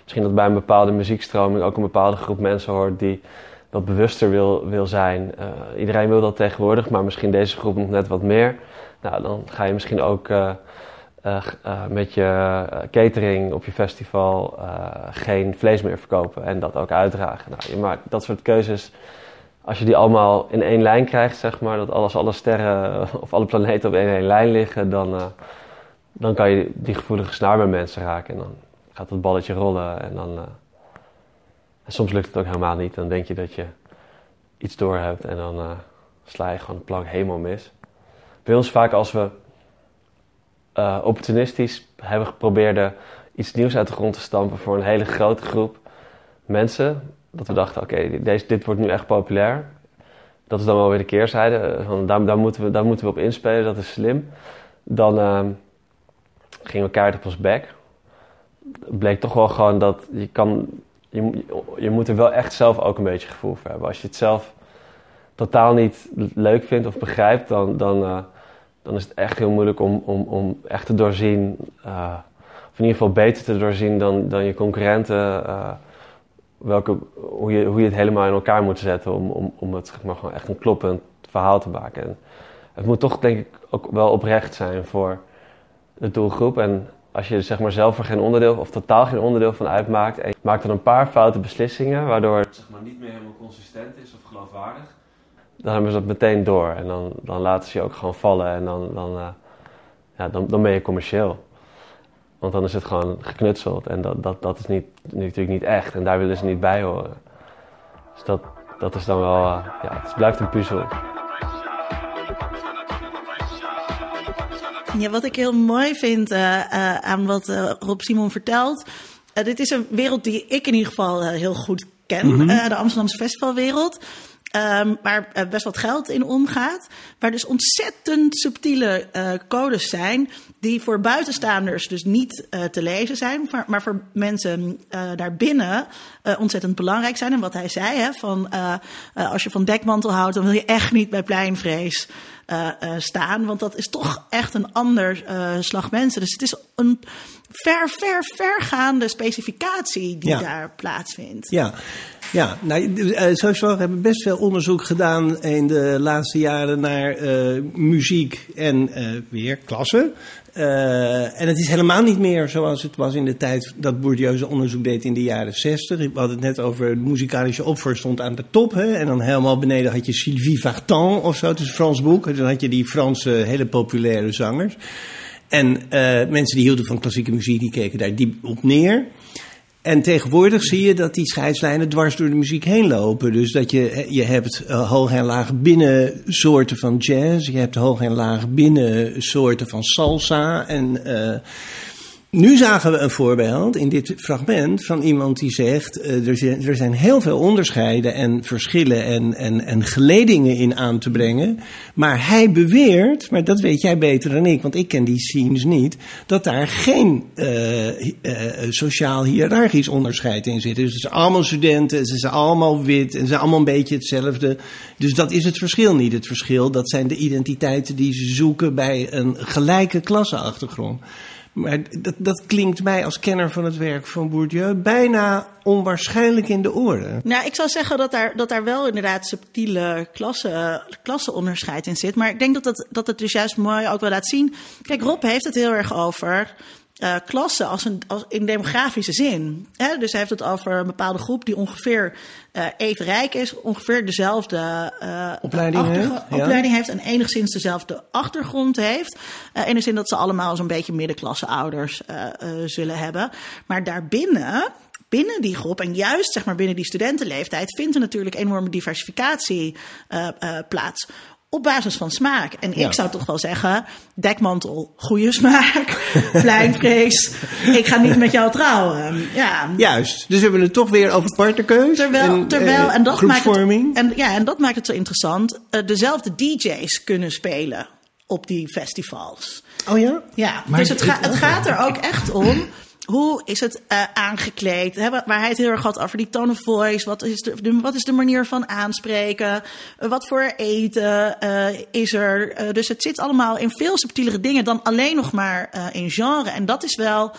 misschien dat bij een bepaalde muziekstroming ook een bepaalde groep mensen hoort die wat bewuster wil, wil zijn. iedereen wil dat tegenwoordig, maar misschien deze groep nog net wat meer. Nou, dan ga je misschien ook met je catering op je festival geen vlees meer verkopen en dat ook uitdragen. Nou, je maakt dat soort keuzes. Als je die allemaal in één lijn krijgt, zeg maar, dat alles, alle sterren of alle planeten op één, één lijn liggen, dan, dan kan je die gevoelige snaar bij mensen raken. En dan gaat het balletje rollen en dan. en soms lukt het ook helemaal niet. Dan denk je dat je iets door hebt en dan sla je gewoon de plank helemaal mis bij ons vaak als we opportunistisch hebben geprobeerd iets nieuws uit de grond te stampen voor een hele grote groep mensen. Dat we dachten, oké, dit wordt nu echt populair. Dat is dan wel weer de keerzijde. Eh, van, daar, moeten we, daar moeten we op inspelen, dat is slim. Dan uh, gingen we kaart op ons bek. Het bleek toch wel gewoon dat je kan... Je, je moet er wel echt zelf ook een beetje gevoel voor hebben. Als je het zelf totaal niet leuk vindt of begrijpt, dan, dan, uh, dan is het echt heel moeilijk om, om, om echt te doorzien, uh, of in ieder geval beter te doorzien dan, dan je concurrenten, uh, welke, hoe, je, hoe je het helemaal in elkaar moet zetten om, om, om het zeg maar, gewoon echt een kloppend verhaal te maken. En het moet toch denk ik ook wel oprecht zijn voor de doelgroep. En als je er zeg maar zelf er geen onderdeel of totaal geen onderdeel van uitmaakt en je maakt dan een paar foute beslissingen waardoor het zeg maar, niet meer helemaal consistent is of geloofwaardig dan hebben ze dat meteen door. En dan, dan laten ze je ook gewoon vallen en dan, dan, uh, ja, dan, dan ben je commercieel. Want dan is het gewoon geknutseld en dat, dat, dat is niet, natuurlijk niet echt en daar willen ze niet bij horen. Dus dat, dat is dan wel, uh, ja, het blijft een puzzel. Ja, wat ik heel mooi vind uh, aan wat Rob Simon vertelt. dit is een wereld die ik in ieder geval heel goed ken, mm -hmm. de Amsterdamse festivalwereld. Ehm, waar eh, best wat geld in omgaat. Waar dus ontzettend subtiele eh, codes zijn. Die voor buitenstaanders dus niet eh, te lezen zijn. Maar, maar voor mensen daarbinnen ontzettend belangrijk zijn. En wat hij zei, hè, van, als je van dekmantel houdt, dan wil je echt niet bij pleinvrees staan. Want dat is toch echt een ander slag mensen. Dus het is een ver, ver, vergaande specificatie die Ja. daar plaatsvindt. Ja, ja. Nou, eh, sociologen hebben best veel onderzoek gedaan in de laatste jaren naar eh, muziek en eh, weer klassen. En het is helemaal niet meer zoals het was in de tijd dat Bourdieu zijn onderzoek deed in de jaren 60. We hadden het net over de muzikalische opvoer stond aan de top. Hè? En dan helemaal beneden had je Sylvie Vartan of zo, het is een Frans boek. En dan had je die Franse hele populaire zangers. En mensen die hielden van klassieke muziek, die keken daar diep op neer. En tegenwoordig zie je dat die scheidslijnen dwars door de muziek heen lopen. Dus dat je, je hebt uh, hoog en laag binnen soorten van jazz. Je hebt hoog en laag binnen soorten van salsa. En uh, nu zagen we een voorbeeld in dit fragment van iemand die zegt: uh, er, zijn, er zijn heel veel onderscheiden en verschillen en, en, en geledingen in aan te brengen. Maar hij beweert, maar dat weet jij beter dan ik, want ik ken die scenes niet, dat daar geen uh, uh, sociaal hiërarchisch onderscheid in zit. Dus het zijn allemaal studenten, ze zijn allemaal wit en ze zijn allemaal een beetje hetzelfde. Dus dat is het verschil niet. Het verschil, dat zijn de identiteiten die ze zoeken bij een gelijke klasseachtergrond. Maar dat, dat klinkt mij als kenner van het werk van Bourdieu bijna onwaarschijnlijk in de oren. Nou, ik zou zeggen dat daar, dat daar wel inderdaad subtiele klasse, klasseonderscheid in zit. Maar ik denk dat, dat, dat het dus juist mooi ook wel laat zien. Kijk, Rob heeft het heel erg over uh, klasse als een, als in demografische zin. Hè? Dus hij heeft het over een bepaalde groep die ongeveer uh, even rijk is, ongeveer dezelfde uh, opleiding, heeft, opleiding ja. heeft en enigszins dezelfde achtergrond heeft. in de zin dat ze allemaal zo'n beetje middenklasse ouders zullen hebben. Maar daarbinnen binnen die groep en juist zeg maar binnen die studentenleeftijd vindt er natuurlijk enorme diversificatie uh, uh, plaats. Op basis van smaak. En ja. ik zou toch wel zeggen: dekmantel, goede smaak. [LAUGHS] Pleinvrees, ik ga niet met jou trouwen. Ja. Juist. Dus we hebben het toch weer over partnerkeus. Terwijl, en, terwijl, uh, en, dat maakt het, en, ja, en dat maakt het zo interessant. Uh, dezelfde DJ's kunnen spelen op die festivals. Oh ja? Ja, maar dus het, ga, het gaat er ook echt om hoe is het uh, aangekleed? Waar hij het heel erg had over die tone of voice. Wat is de, de wat is de manier van aanspreken? Uh, wat voor eten uh, is er? dus het zit allemaal in veel subtielere dingen dan alleen nog maar in genre. En dat is wel.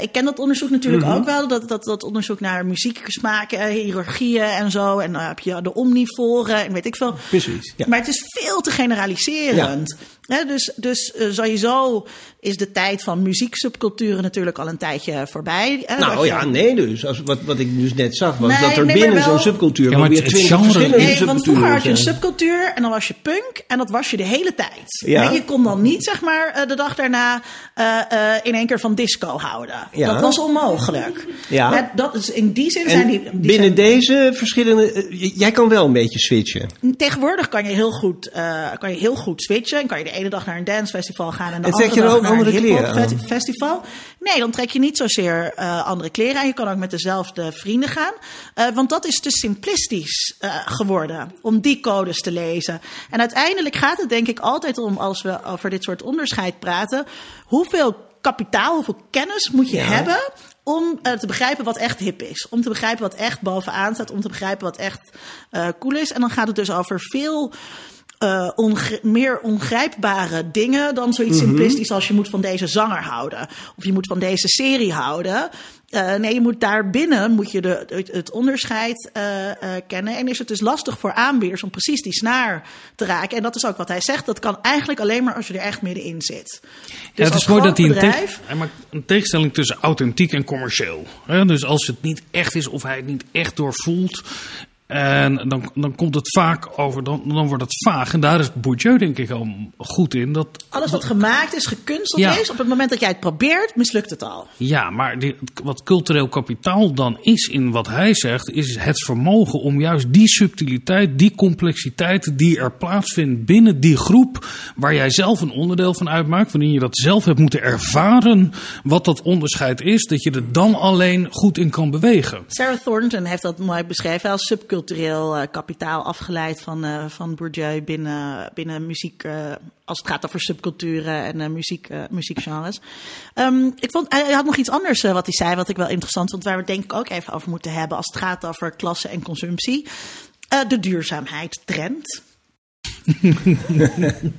Ik ken dat onderzoek natuurlijk mm -hmm. ook wel. Dat, dat, dat onderzoek naar muzieksmaken, hiërarchieën en zo. En dan heb je de omnivoren en weet ik veel. Precies. Ja. Maar het is veel te generaliserend. Ja. Dus dus uh, sowieso is de tijd van muzieksubculturen natuurlijk al een tijdje voorbij. Hè, nou ja, je... nee dus. Als, wat, wat ik dus net zag was nee, dat er nee, binnen wel... zo'n subcultuur ja, weer twintig verschillende Nee, want vroeger had je een subcultuur en dan was je punk en dat was je de hele tijd. Ja. En je kon dan niet zeg maar de dag daarna uh, in één keer van disco houden. Ja. Dat was onmogelijk. Ja. Maar dat is, in die zin zijn die. die binnen zijn, deze verschillende. Jij kan wel een beetje switchen. Tegenwoordig kan je heel goed, uh, kan je heel goed switchen. En kan je de ene dag naar een dancefestival gaan en de en andere je dag ook naar andere een kleren festival. Nee, dan trek je niet zozeer uh, andere kleren aan. Je kan ook met dezelfde vrienden gaan. Uh, want dat is te simplistisch uh, geworden om die codes te lezen. En uiteindelijk gaat het denk ik altijd om, als we over dit soort onderscheid praten, hoeveel kapitaal, hoeveel kennis moet je ja. hebben om uh, te begrijpen wat echt hip is. Om te begrijpen wat echt bovenaan staat. Om te begrijpen wat echt uh, cool is. En dan gaat het dus over veel uh, ongr meer ongrijpbare dingen dan zoiets mm -hmm. simplistisch als je moet van deze zanger houden. Of je moet van deze serie houden. Uh, nee, je moet daarbinnen moet je de, het, het onderscheid uh, uh, kennen. En is het dus lastig voor aanbieders om precies die snaar te raken. En dat is ook wat hij zegt. Dat kan eigenlijk alleen maar als je er echt middenin zit. Dus ja, het is mooi dat hij, bedrijf, een, hij maakt een tegenstelling tussen authentiek en commercieel. Hè? Dus als het niet echt is of hij het niet echt doorvoelt. En dan, dan komt het vaak over, dan, dan wordt het vaag. En daar is Bourdieu denk ik al goed in. Dat, Alles wat dat, gemaakt is, gekunsteld ja. is, op het moment dat jij het probeert, mislukt het al. Ja, maar die, wat cultureel kapitaal dan is in wat hij zegt, is het vermogen om juist die subtiliteit, die complexiteit die er plaatsvindt binnen die groep, waar jij zelf een onderdeel van uitmaakt, wanneer je dat zelf hebt moeten ervaren, wat dat onderscheid is, dat je er dan alleen goed in kan bewegen. Sarah Thornton heeft dat mooi beschreven als subcultuur subcultureel eh, kapitaal afgeleid van, eh, van Bourdieu binnen, binnen muziek. eh, als het gaat over subculturen en eh, muziek, muziekgenres. Ehm, ik vond, hij had nog iets anders wat hij zei, wat ik wel interessant vond, waar we het denk ik ook even over moeten hebben als het gaat over klasse en consumptie. Eh, de duurzaamheidstrend. [LAUGHS]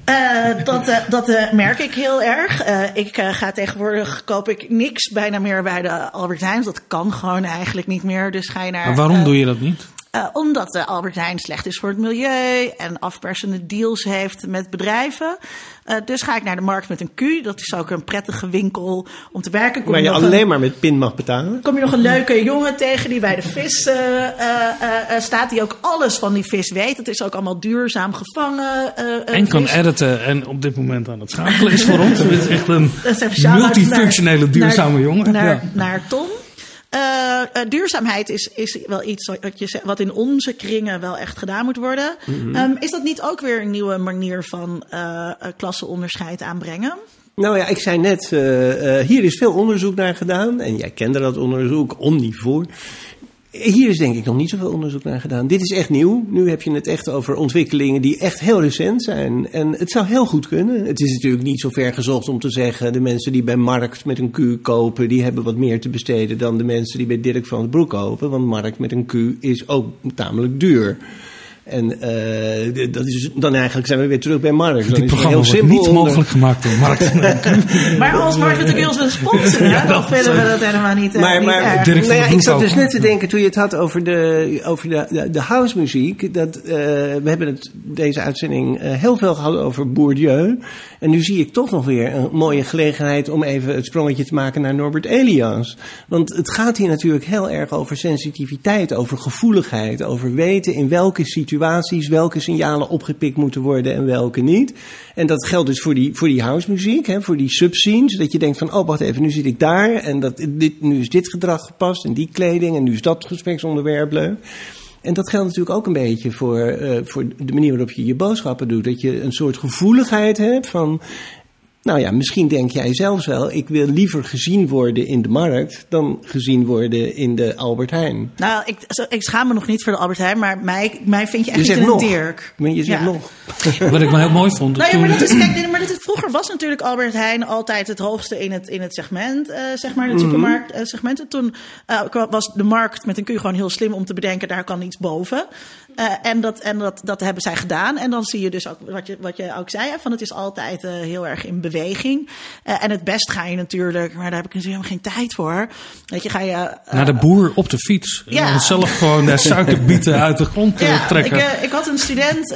Eh, dat dat merk ik heel erg. Eh, ik ga tegenwoordig koop ik niks bijna meer bij de Albert Heijn. Dat kan gewoon eigenlijk niet meer. Dus ga je naar. Maar waarom doe je dat niet? Eh, omdat de Albert Heijn slecht is voor het milieu en afpersende deals heeft met bedrijven. Eh, dus ga ik naar de markt met een Q. Dat is ook een prettige winkel om te werken. Kom Waar je alleen een, maar met pin mag betalen. kom je nog een leuke jongen tegen die bij de vis eh, eh, eh, eh, staat. Die ook alles van die vis weet. Het is ook allemaal duurzaam gevangen. En kan vis. editen en op dit moment aan het schakelen is voor ons. [LAUGHS] Dit is echt een multifunctionele naar- duurzame naar, jongen. Naar, Ja. naar Tom. Eh, eh, duurzaamheid is, is wel iets wat, je, wat in onze kringen wel echt gedaan moet worden. Mhm. Ehm, is dat niet ook weer een nieuwe manier van eh eh, klasseonderscheid aanbrengen? Nou ja, ik zei net, hier is veel onderzoek naar gedaan. En jij kende dat onderzoek, omnivoor. Hier is denk ik nog niet zoveel onderzoek naar gedaan. Dit is echt nieuw. Nu heb je het echt over ontwikkelingen die echt heel recent zijn. En het zou heel goed kunnen. Het is natuurlijk niet zo ver gezocht om te zeggen... de mensen die bij Markt met een Q kopen... die hebben wat meer te besteden dan de mensen die bij Dirk van den Broek kopen. Want Markt met een Q is ook tamelijk duur. En eh, dat is, dan eigenlijk zijn we weer terug bij Markt. Dan Dit is het programma heel wordt simpel niet onder- mogelijk gemaakt door Markt. [LAUGHS] Maar als Mark natuurlijk ons wil sponsoren, dan vinden we dat helemaal niet, eh, Maar, niet maar nou ja, ik zat dus ook. net te denken toen je het had over de, over de, de, de housemuziek. Dat, eh, we hebben het, deze uitzending eh, heel veel gehad over Bourdieu. En nu zie ik toch nog weer een mooie gelegenheid om even het sprongetje te maken naar Norbert Elias. Want het gaat hier natuurlijk heel erg over sensitiviteit, over gevoeligheid, over weten in welke situaties welke signalen opgepikt moeten worden en welke niet. En dat geldt dus voor die, voor die housemuziek, hè, voor die subscenes. Dat je denkt van, oh wacht even, nu zit ik daar en dat, dit, nu is dit gedrag gepast en die kleding en nu is dat gespreksonderwerp leuk. En dat geldt natuurlijk ook een beetje voor, eh, voor de manier waarop je je boodschappen doet. Dat je een soort gevoeligheid hebt van. Nou ja, misschien denk jij zelfs wel, ik wil liever gezien worden in de markt dan gezien worden in de Albert Heijn. Nou, ik, ik schaam me nog niet voor de Albert Heijn, maar mij, mij vind je echt Je niet een nog. Dirk. Maar je zegt Ja. nog. [LAUGHS] Wat ik me heel mooi vond. Nou ja, maar dat is, kijk, maar dat is, vroeger was natuurlijk Albert Heijn altijd het hoogste in het, in het segment, eh, zeg maar, het supermarktsegment. En toen eh, was de markt met een Q gewoon heel slim om te bedenken, daar kan iets boven. Eh, en dat, en dat, dat hebben zij gedaan. En dan zie je dus ook, wat je, wat je ook zei, van het is altijd eh, heel erg in beweging. Eh, en het best ga je natuurlijk, maar daar heb ik natuurlijk helemaal geen tijd voor. Weet je, ga je... Naar de boer op de fiets. En Ja. dan zelf gewoon de suikerbieten [LAUGHS] uit de grond Ja, ik, trekken. eh, ik had een student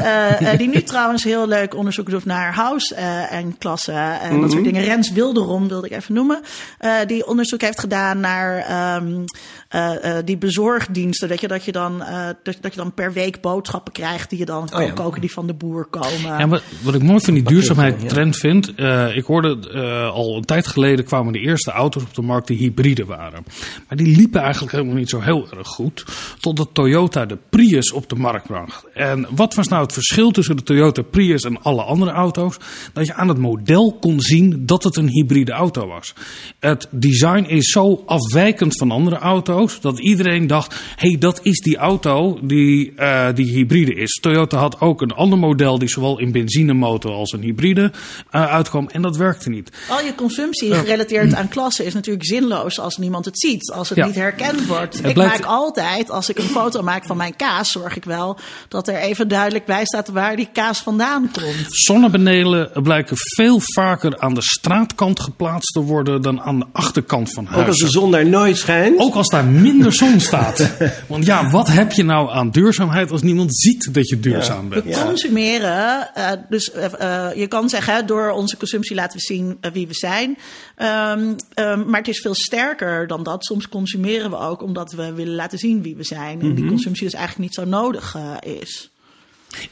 die nu trouwens heel leuk onderzoek doet naar house eh, en klassen en dat soort dingen. Rens Wilderom wilde ik even noemen. eh, die onderzoek heeft gedaan naar ehm, eh, eh, die bezorgdiensten. Dat je, dat, je dan, eh, dat, dat je dan per week boodschappen krijgt die je dan kan ja. koken die van de boer komen. Ja, wat, wat ik mooi van die duurzaamheid trend vind. eh, ik hoorde eh, al een tijd geleden kwamen de eerste auto's op de markt die hybride waren. Maar die liepen eigenlijk helemaal niet zo heel erg goed. Totdat Toyota de Prius op de markt bracht. En wat was nou het verschil tussen de Toyota Prius en alle andere auto's? Dat je aan het model kon zien dat het een hybride auto was. Het design is zo afwijkend van andere auto's dat iedereen dacht: hé, hey, dat is die auto die, eh, die hybride is. Toyota had ook een ander model die zowel in benzinemotor als een hybride eh, uitkwam en dat werkte niet. Al je consumptie gerelateerd aan klassen is natuurlijk zinloos als niemand het ziet, als het Ja. niet herkend wordt. Het ik blijkt- maak altijd, als ik een foto maak van mijn kaas, zorg ik wel dat er even duidelijk bij staat waar die kaas vandaan komt. Zonnepanelen blijken veel vaker aan de straatkant geplaatst te worden dan aan de achterkant van Ook als de huizen. zon daar nooit schijnt. Ook als daar minder zon staat. [LAUGHS] Want ja, wat heb je nou aan duurzaamheid als niemand ziet dat je duurzaam bent? We consumeren, eh, dus eh, eh, je kan zeggen, hè, door onze consumptie laten we zien wie we zijn. Ehm, ehm, maar het is veel sterker dan dat. Soms consumeren we ook omdat we willen laten zien wie we zijn. En die consumptie dus eigenlijk niet zo nodig eh, is.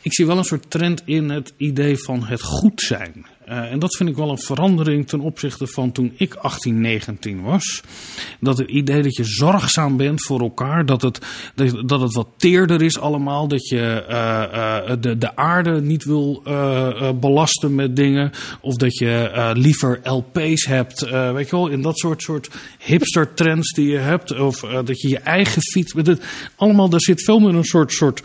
Ik zie wel een soort trend in het idee van het goed zijn. Eh, en dat vind ik wel een verandering ten opzichte van toen ik 18, 19 was. Dat het idee dat je zorgzaam bent voor elkaar, dat het, dat, het wat teerder is allemaal, dat je eh, eh, de, de aarde niet wil belasten met dingen, of dat je liever LP's hebt, weet je wel, in dat soort, soort hipster trends die je hebt, of dat je je eigen fiets, met het, allemaal, daar zit veel meer een soort, soort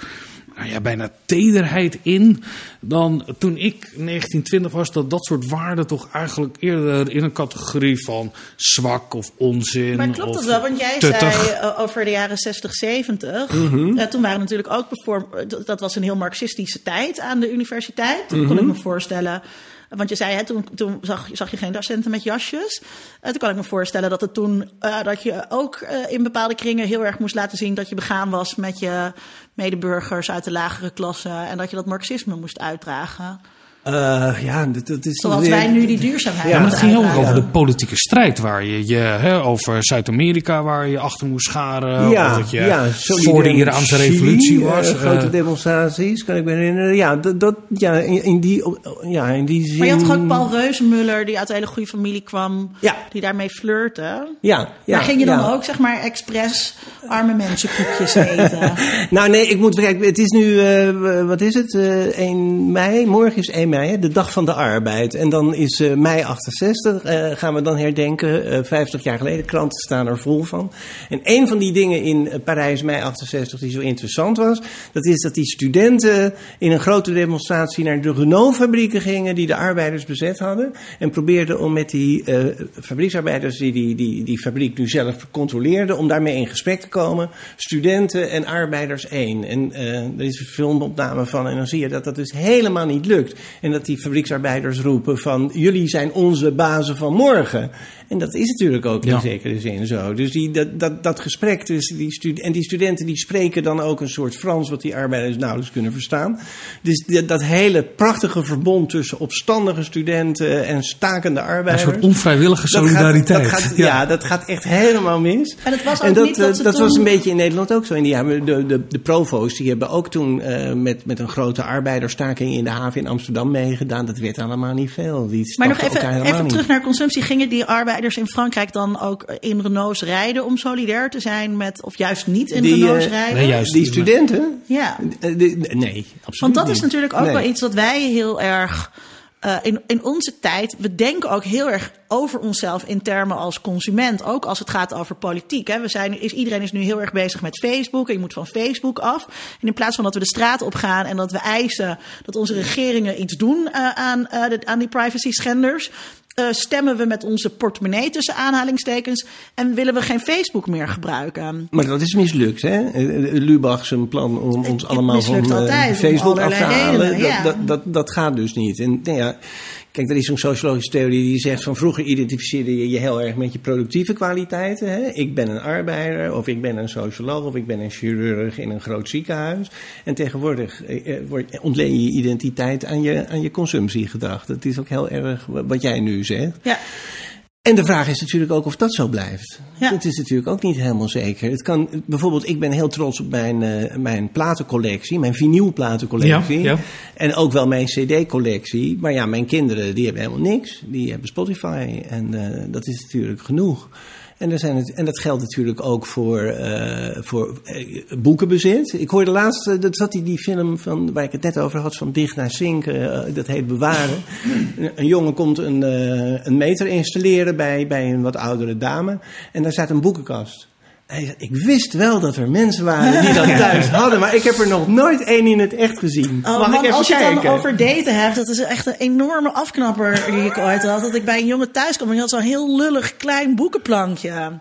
nou ja, bijna tederheid in dan toen ik 1920 was. Dat dat soort waarden toch eigenlijk eerder in een categorie van zwak of onzin. Maar klopt dat wel? Want jij tuttig. zei eh, over de jaren 60, 70. Mhm. eh, toen waren natuurlijk ook bijvoorbeeld. dat- was een heel marxistische tijd aan de universiteit. Mhm. kon ik me voorstellen. Want je zei, hè, toen, toen zag, zag je geen docenten met jasjes. Eh, toen kan ik me voorstellen dat het toen dat je ook in bepaalde kringen heel erg moest laten zien dat je begaan was met je medeburgers uit de lagere klasse. En dat je dat marxisme moest uitdragen. Eh, ja, dat, dat is Zoals weer- wij nu die duurzaamheid Ja, maar het ging heel erg uitdragen. over de politieke strijd waar je, je hè, over Zuid-Amerika waar je achter moest scharen. of dat je voor de Iraanse revolutie eh, was. grote eh, demonstraties, kan ik me herinneren. Ja, dat, dat, ja, in, in die, ja, in die zin... Maar je had toch ook Paul Reuzenmuller, die uit een hele goede familie kwam, Ja. die daarmee flirte. Ja, ja, maar ging je dan ja. ook, zeg maar, expres arme mensen koekjes eten? [LAUGHS] Nou nee, ik moet kijken. Het is nu, eh, wat is het? eh 1 mei. Morgen is 1 mei, de dag van de arbeid. En dan is eh, mei 68. eh, gaan we dan herdenken. Eh 50 jaar geleden. Kranten staan er vol van. En een van die dingen in eh, Parijs, mei 68, die zo interessant was. Dat is dat die studenten in een grote demonstratie naar de Renault-fabrieken gingen. die de arbeiders bezet hadden. En probeerden om met die eh, fabrieksarbeiders die, die die die fabriek nu zelf controleerden. om daarmee in gesprek te komen. Studenten en arbeiders één. En eh, er is een filmopname van. En dan zie je dat dat dus helemaal niet lukt. En dat die fabrieksarbeiders roepen van... jullie zijn onze bazen van morgen. En dat is natuurlijk ook Ja. in zekere zin zo. Dus die, dat, dat, dat gesprek tussen die studenten... en die studenten die spreken dan ook een soort Frans... wat die arbeiders nauwelijks kunnen verstaan. Dus dat, dat hele prachtige verbond tussen opstandige studenten... en stakende een arbeiders... soort onvrijwillige Dat gaat- solidariteit. dat gaat, ja. dat gaat echt helemaal mis. En het was ook En dat, niet dat eh, ze dat toen- was een beetje in Nederland ook zo in die jaren. De, de, de provo's die hebben ook toen eh, met, met een grote arbeiderstaking in de haven in Amsterdam meegedaan. Dat werd allemaal niet veel. Die Maar nog even, even terug naar consumptie. Gingen die arbeiders in Frankrijk dan ook in Renaults rijden om solidair te zijn met, of juist niet in Die, Renaults eh, rijden? Nee, juist. Die studenten? Ja. Eh, die- nee, absoluut Want dat niet. is natuurlijk ook Nee. wel iets wat wij heel erg. eh, in, in onze tijd, we denken ook heel erg over onszelf in termen als consument. Ook als het gaat over politiek. Hè. We zijn, is, iedereen is nu heel erg bezig met Facebook. En je moet van Facebook af. En in plaats van dat we de straat op gaan en dat we eisen dat onze regeringen iets doen eh, aan, eh, de- aan die privacy schenders. Eh, stemmen we met onze portemonnee tussen aanhalingstekens en willen we geen Facebook meer gebruiken. Maar dat is mislukt, hè? Lubach zijn plan om ons allemaal van eh, Facebook af te halen. redenen, dat, ja. dat, dat, dat gaat dus niet. En nou ja, kijk, er is zo'n sociologische theorie die zegt van vroeger identificeerde je je heel erg met je productieve kwaliteiten. Hè? Ik ben een arbeider, of ik ben een socioloog, of ik ben een chirurg in een groot ziekenhuis. En tegenwoordig eh, eh, wordt- ontleen je je identiteit aan je, aan je consumptiegedrag. Dat is ook heel erg wat jij nu zegt. Ja. En de vraag is natuurlijk ook of dat zo blijft. Ja. Dat is natuurlijk ook niet helemaal zeker. Het kan, bijvoorbeeld, ik ben heel trots op mijn, eh, mijn platencollectie, mijn vinylplatencollectie. Ja, ja. En ook wel mijn cd-collectie. Maar ja, mijn kinderen die hebben helemaal niks. Die hebben Spotify en eh, dat is natuurlijk genoeg. En, er zijn het, en dat geldt natuurlijk ook voor, eh, voor eh, boekenbezit. Ik hoorde laatst, eh, dat zat die, die film van, waar ik het net over had, van Dicht naar Zinken, eh, dat heet Bewaren. een, [LAUGHS] een jongen komt een, een meter installeren bij, bij een wat oudere dame. En daar staat een boekenkast. Hij zei, ik wist wel dat er mensen waren die dat [LAUGHS] thuis hadden, maar ik heb er nog nooit één in het echt gezien. Oh, Mag man, ik even als je het dan over daten hebt, dat is echt een enorme afknapper die ik ooit had. Dat ik bij een jongen thuis kwam en die had zo'n heel lullig klein boekenplankje.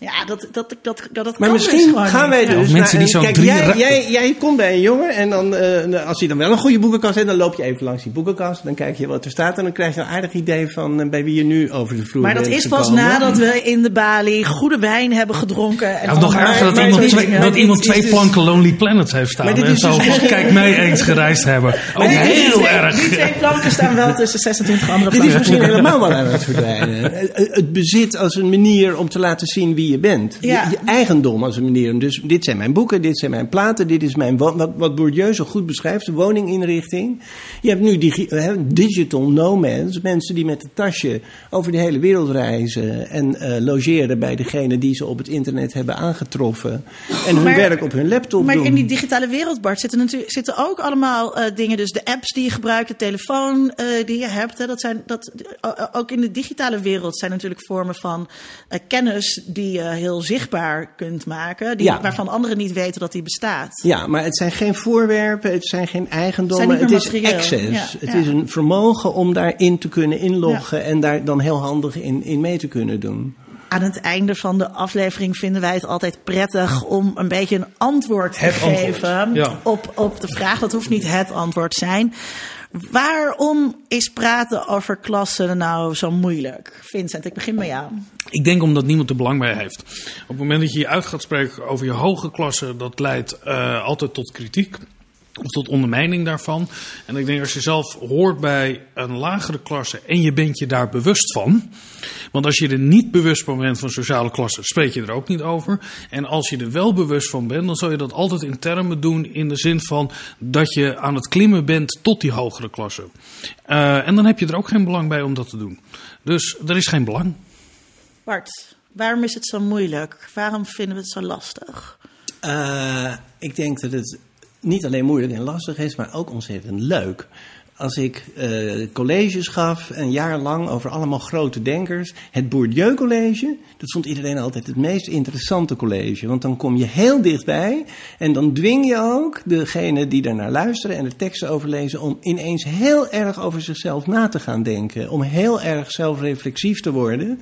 Ja, dat, dat, dat, dat, dat Maar kan dus misschien gewoon gaan wij dus. Mensen die zo'n kijk, drie jij, jij, jij komt bij een jongen en dan, eh, als hij dan wel een goede boekenkast heeft, dan loop je even langs die boekenkast. Dan kijk je wat er staat en dan krijg je een aardig idee van eh, bij wie je nu over de vloer Maar dat bent is pas nadat we in de balie goede wijn hebben gedronken. En Ja, nog erger dat maar iemand dit- twee, dat dit iemand twee dus- planken Lonely Planet heeft staan. Maar dit En is zo dus- van, kijk mij eens gereisd hebben. Ook die heel twee- erg. Die twee planken staan wel tussen 26 andere Dit is planken. misschien helemaal wel aan het verdwijnen. Eh, Het bezit als een manier om te laten zien wie je je bent. Ja. Je, je eigendom als een manier. Dus dit zijn mijn boeken, dit zijn mijn platen, dit is mijn wat, wat Bourdieu zo goed beschrijft, de woninginrichting. Je hebt nu digi- hè, digital nomads, mensen die met een tasje over de hele wereld reizen en eh, logeren bij degene die ze op het internet hebben aangetroffen en hun Maar- werk op hun laptop Maar doen. in die digitale wereld, Bart, zitten, natuurlijk, zitten ook allemaal eh, dingen. Dus de apps die je gebruikt, de telefoon eh, die je hebt. Hè, dat zijn, dat, eh, ook in de digitale wereld zijn natuurlijk vormen van eh, kennis die je heel zichtbaar kunt maken. Die, Ja. Waarvan anderen niet weten dat die bestaat. Ja, maar het zijn geen voorwerpen, het zijn geen eigendommen, Het zijn het niet is access. Ja, het ja. is een vermogen om daarin te kunnen inloggen en daar dan heel handig in, in mee te kunnen doen. Aan het einde van de aflevering vinden wij het altijd prettig om een beetje een antwoord te Het antwoord, geven ja. op, op de vraag. Dat hoeft niet het antwoord zijn. Waarom is praten over klassen nou zo moeilijk? Vincent, ik begin bij jou. Ik denk omdat niemand er belang bij heeft. Op het moment dat je je uit gaat spreken over je hoge klasse, dat leidt eh, altijd tot kritiek. Of tot ondermijning daarvan. En ik denk als je zelf hoort bij een lagere klasse en je bent je daar bewust van. Want als je er niet bewust van bent van sociale klasse, spreek je er ook niet over. En als je er wel bewust van bent, dan zal je dat altijd in termen doen in de zin van dat je aan het klimmen bent tot die hogere klasse. Eh, en dan heb je er ook geen belang bij om dat te doen. Dus er is geen belang. Bart, waarom is het zo moeilijk? Waarom vinden we het zo lastig? Eh, ik denk dat het niet alleen moeilijk en lastig is, maar ook ontzettend leuk. Als ik eh, colleges gaf, een jaar lang, over allemaal grote denkers. Het Bourdieu College, dat vond iedereen altijd het meest interessante college. Want dan kom je heel dichtbij en dan dwing je ook degene die daarnaar luisteren en de teksten overlezen... om ineens heel erg over zichzelf na te gaan denken. Om heel erg zelfreflexief te worden.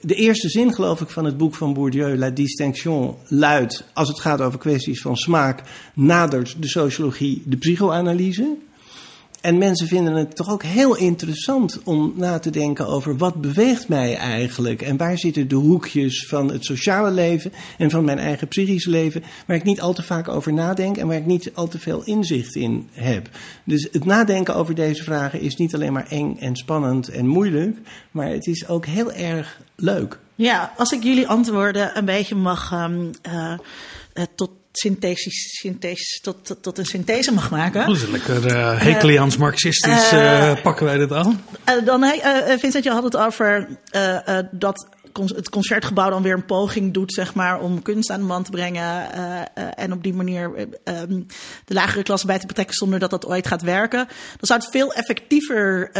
De eerste zin, geloof ik, van het boek van Bourdieu, La Distinction, luidt, als het gaat over kwesties van smaak, nadert de sociologie de psychoanalyse. En mensen vinden het toch ook heel interessant om na te denken over wat beweegt mij eigenlijk en waar zitten de hoekjes van het sociale leven en van mijn eigen psychische leven waar ik niet al te vaak over nadenk en waar ik niet al te veel inzicht in heb. Dus het nadenken over deze vragen is niet alleen maar eng en spannend en moeilijk, maar het is ook heel erg leuk. Ja, als ik jullie antwoorden een beetje mag ehm, eh, eh, tot, synthesisch, synthese, tot, tot, tot een synthese mag maken. Dat is lekker uh, Hegeliaans marxistisch uh, pakken wij dit aan. Dan, Vincent, je had het over dat het concertgebouw dan weer een poging doet, zeg maar, om kunst aan de man te brengen. en op die manier um, de lagere klasse bij te betrekken zonder dat dat ooit gaat werken. Dan zou het veel effectiever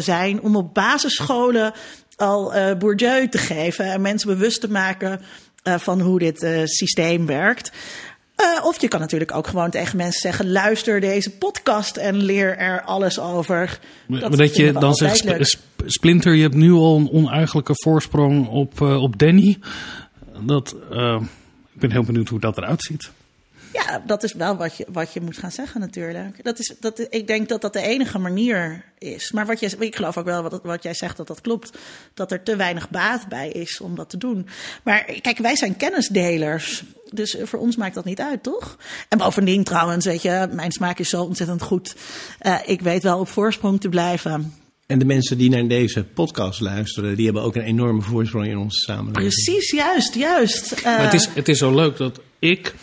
zijn om op basisscholen al Bourdieu te geven en mensen bewust te maken van hoe dit systeem werkt. Uh, of je kan natuurlijk ook gewoon tegen mensen zeggen: luister deze podcast en leer er alles over. Dat maar dat je dan zegt: sp sp Splinter, je hebt nu al een onuigelijke voorsprong op, uh, op Danny. Dat, uh, ik ben heel benieuwd hoe dat eruit ziet. Ja, dat is wel wat je, wat je moet gaan zeggen natuurlijk. Dat is, dat, ik denk dat dat de enige manier is. Maar wat je, ik geloof ook wel wat, wat jij zegt dat dat klopt. Dat er te weinig baat bij is om dat te doen. Maar kijk, wij zijn kennisdelers. Dus voor ons maakt dat niet uit, toch? En bovendien trouwens, weet je, mijn smaak is zo ontzettend goed. Uh, ik weet wel op voorsprong te blijven. En de mensen die naar deze podcast luisteren, die hebben ook een enorme voorsprong in onze samenleving. Precies, juist, juist. Uh, maar het is, het is zo leuk dat ik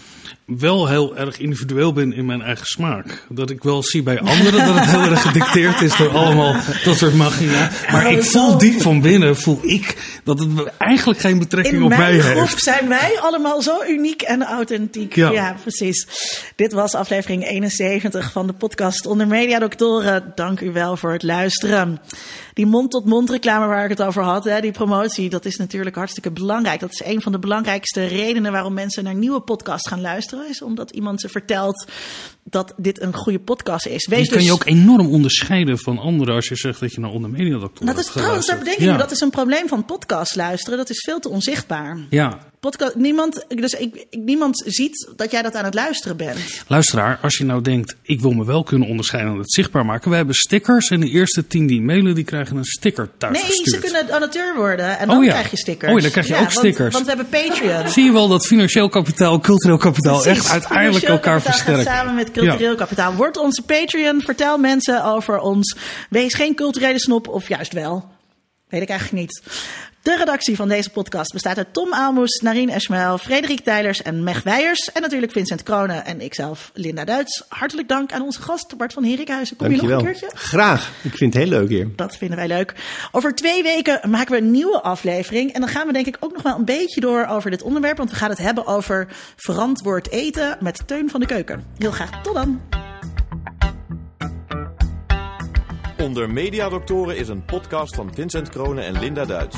wel heel erg individueel ben in mijn eigen smaak. Dat ik wel zie bij anderen dat het heel erg gedicteerd is door allemaal dat soort magie. Maar ik voel diep van binnen, voel ik, dat het eigenlijk geen betrekking in op mij heeft. In mijn groep zijn wij allemaal zo uniek en authentiek. Ja. ja. precies. Dit was aflevering 71 van de podcast Onder Media Doctoren. Dank u wel voor het luisteren. Die mond-tot-mond reclame waar ik het over had, hè, die promotie, dat is natuurlijk hartstikke belangrijk. Dat is een van de belangrijkste redenen waarom mensen naar nieuwe podcasts gaan luisteren. Is omdat iemand ze vertelt dat dit een goede podcast is. Wees je kan dus... je ook enorm onderscheiden van anderen als je zegt dat je naar onder media doctor Dat is trouwens, daar bedenk ik ja. dat is een probleem van podcast luisteren. Dat is veel te onzichtbaar. Ja. Podcast, niemand, dus ik, niemand ziet dat jij dat aan het luisteren bent. Luisteraar, als je nou denkt, ik wil me wel kunnen onderscheiden en het zichtbaar maken. We hebben stickers en de eerste tien die mailen, die krijgen een sticker thuis Nee, gestuurd. ze kunnen donateur worden en dan oh, ja. krijg je stickers. Oh ja, dan krijg je ja, ook stickers. Want, want, we hebben Patreon. Zie je wel dat financieel kapitaal, cultureel kapitaal Precies, echt uiteindelijk elkaar versterken. samen met cultureel ja. kapitaal. Word onze Patreon, vertel mensen over ons. Wees geen culturele snop of juist wel. Weet ik eigenlijk niet. De redactie van deze podcast bestaat uit Tom Aalmoes, Narien Esmail, Frederik Tijlers en Meg Weijers. En natuurlijk Vincent Kronen en ikzelf, Linda Duits. Hartelijk dank aan onze gast Bart van Herikhuizen. Kom je nog een keertje? Graag. Ik vind het heel leuk hier. Dat vinden wij leuk. Over twee weken maken we een nieuwe aflevering. En dan gaan we denk ik ook nog wel een beetje door over dit onderwerp. Want we gaan het hebben over verantwoord eten met Teun van de Keuken. Heel graag. Tot dan. Onder Mediadoktoren is een podcast van Vincent Kronen en Linda Duits.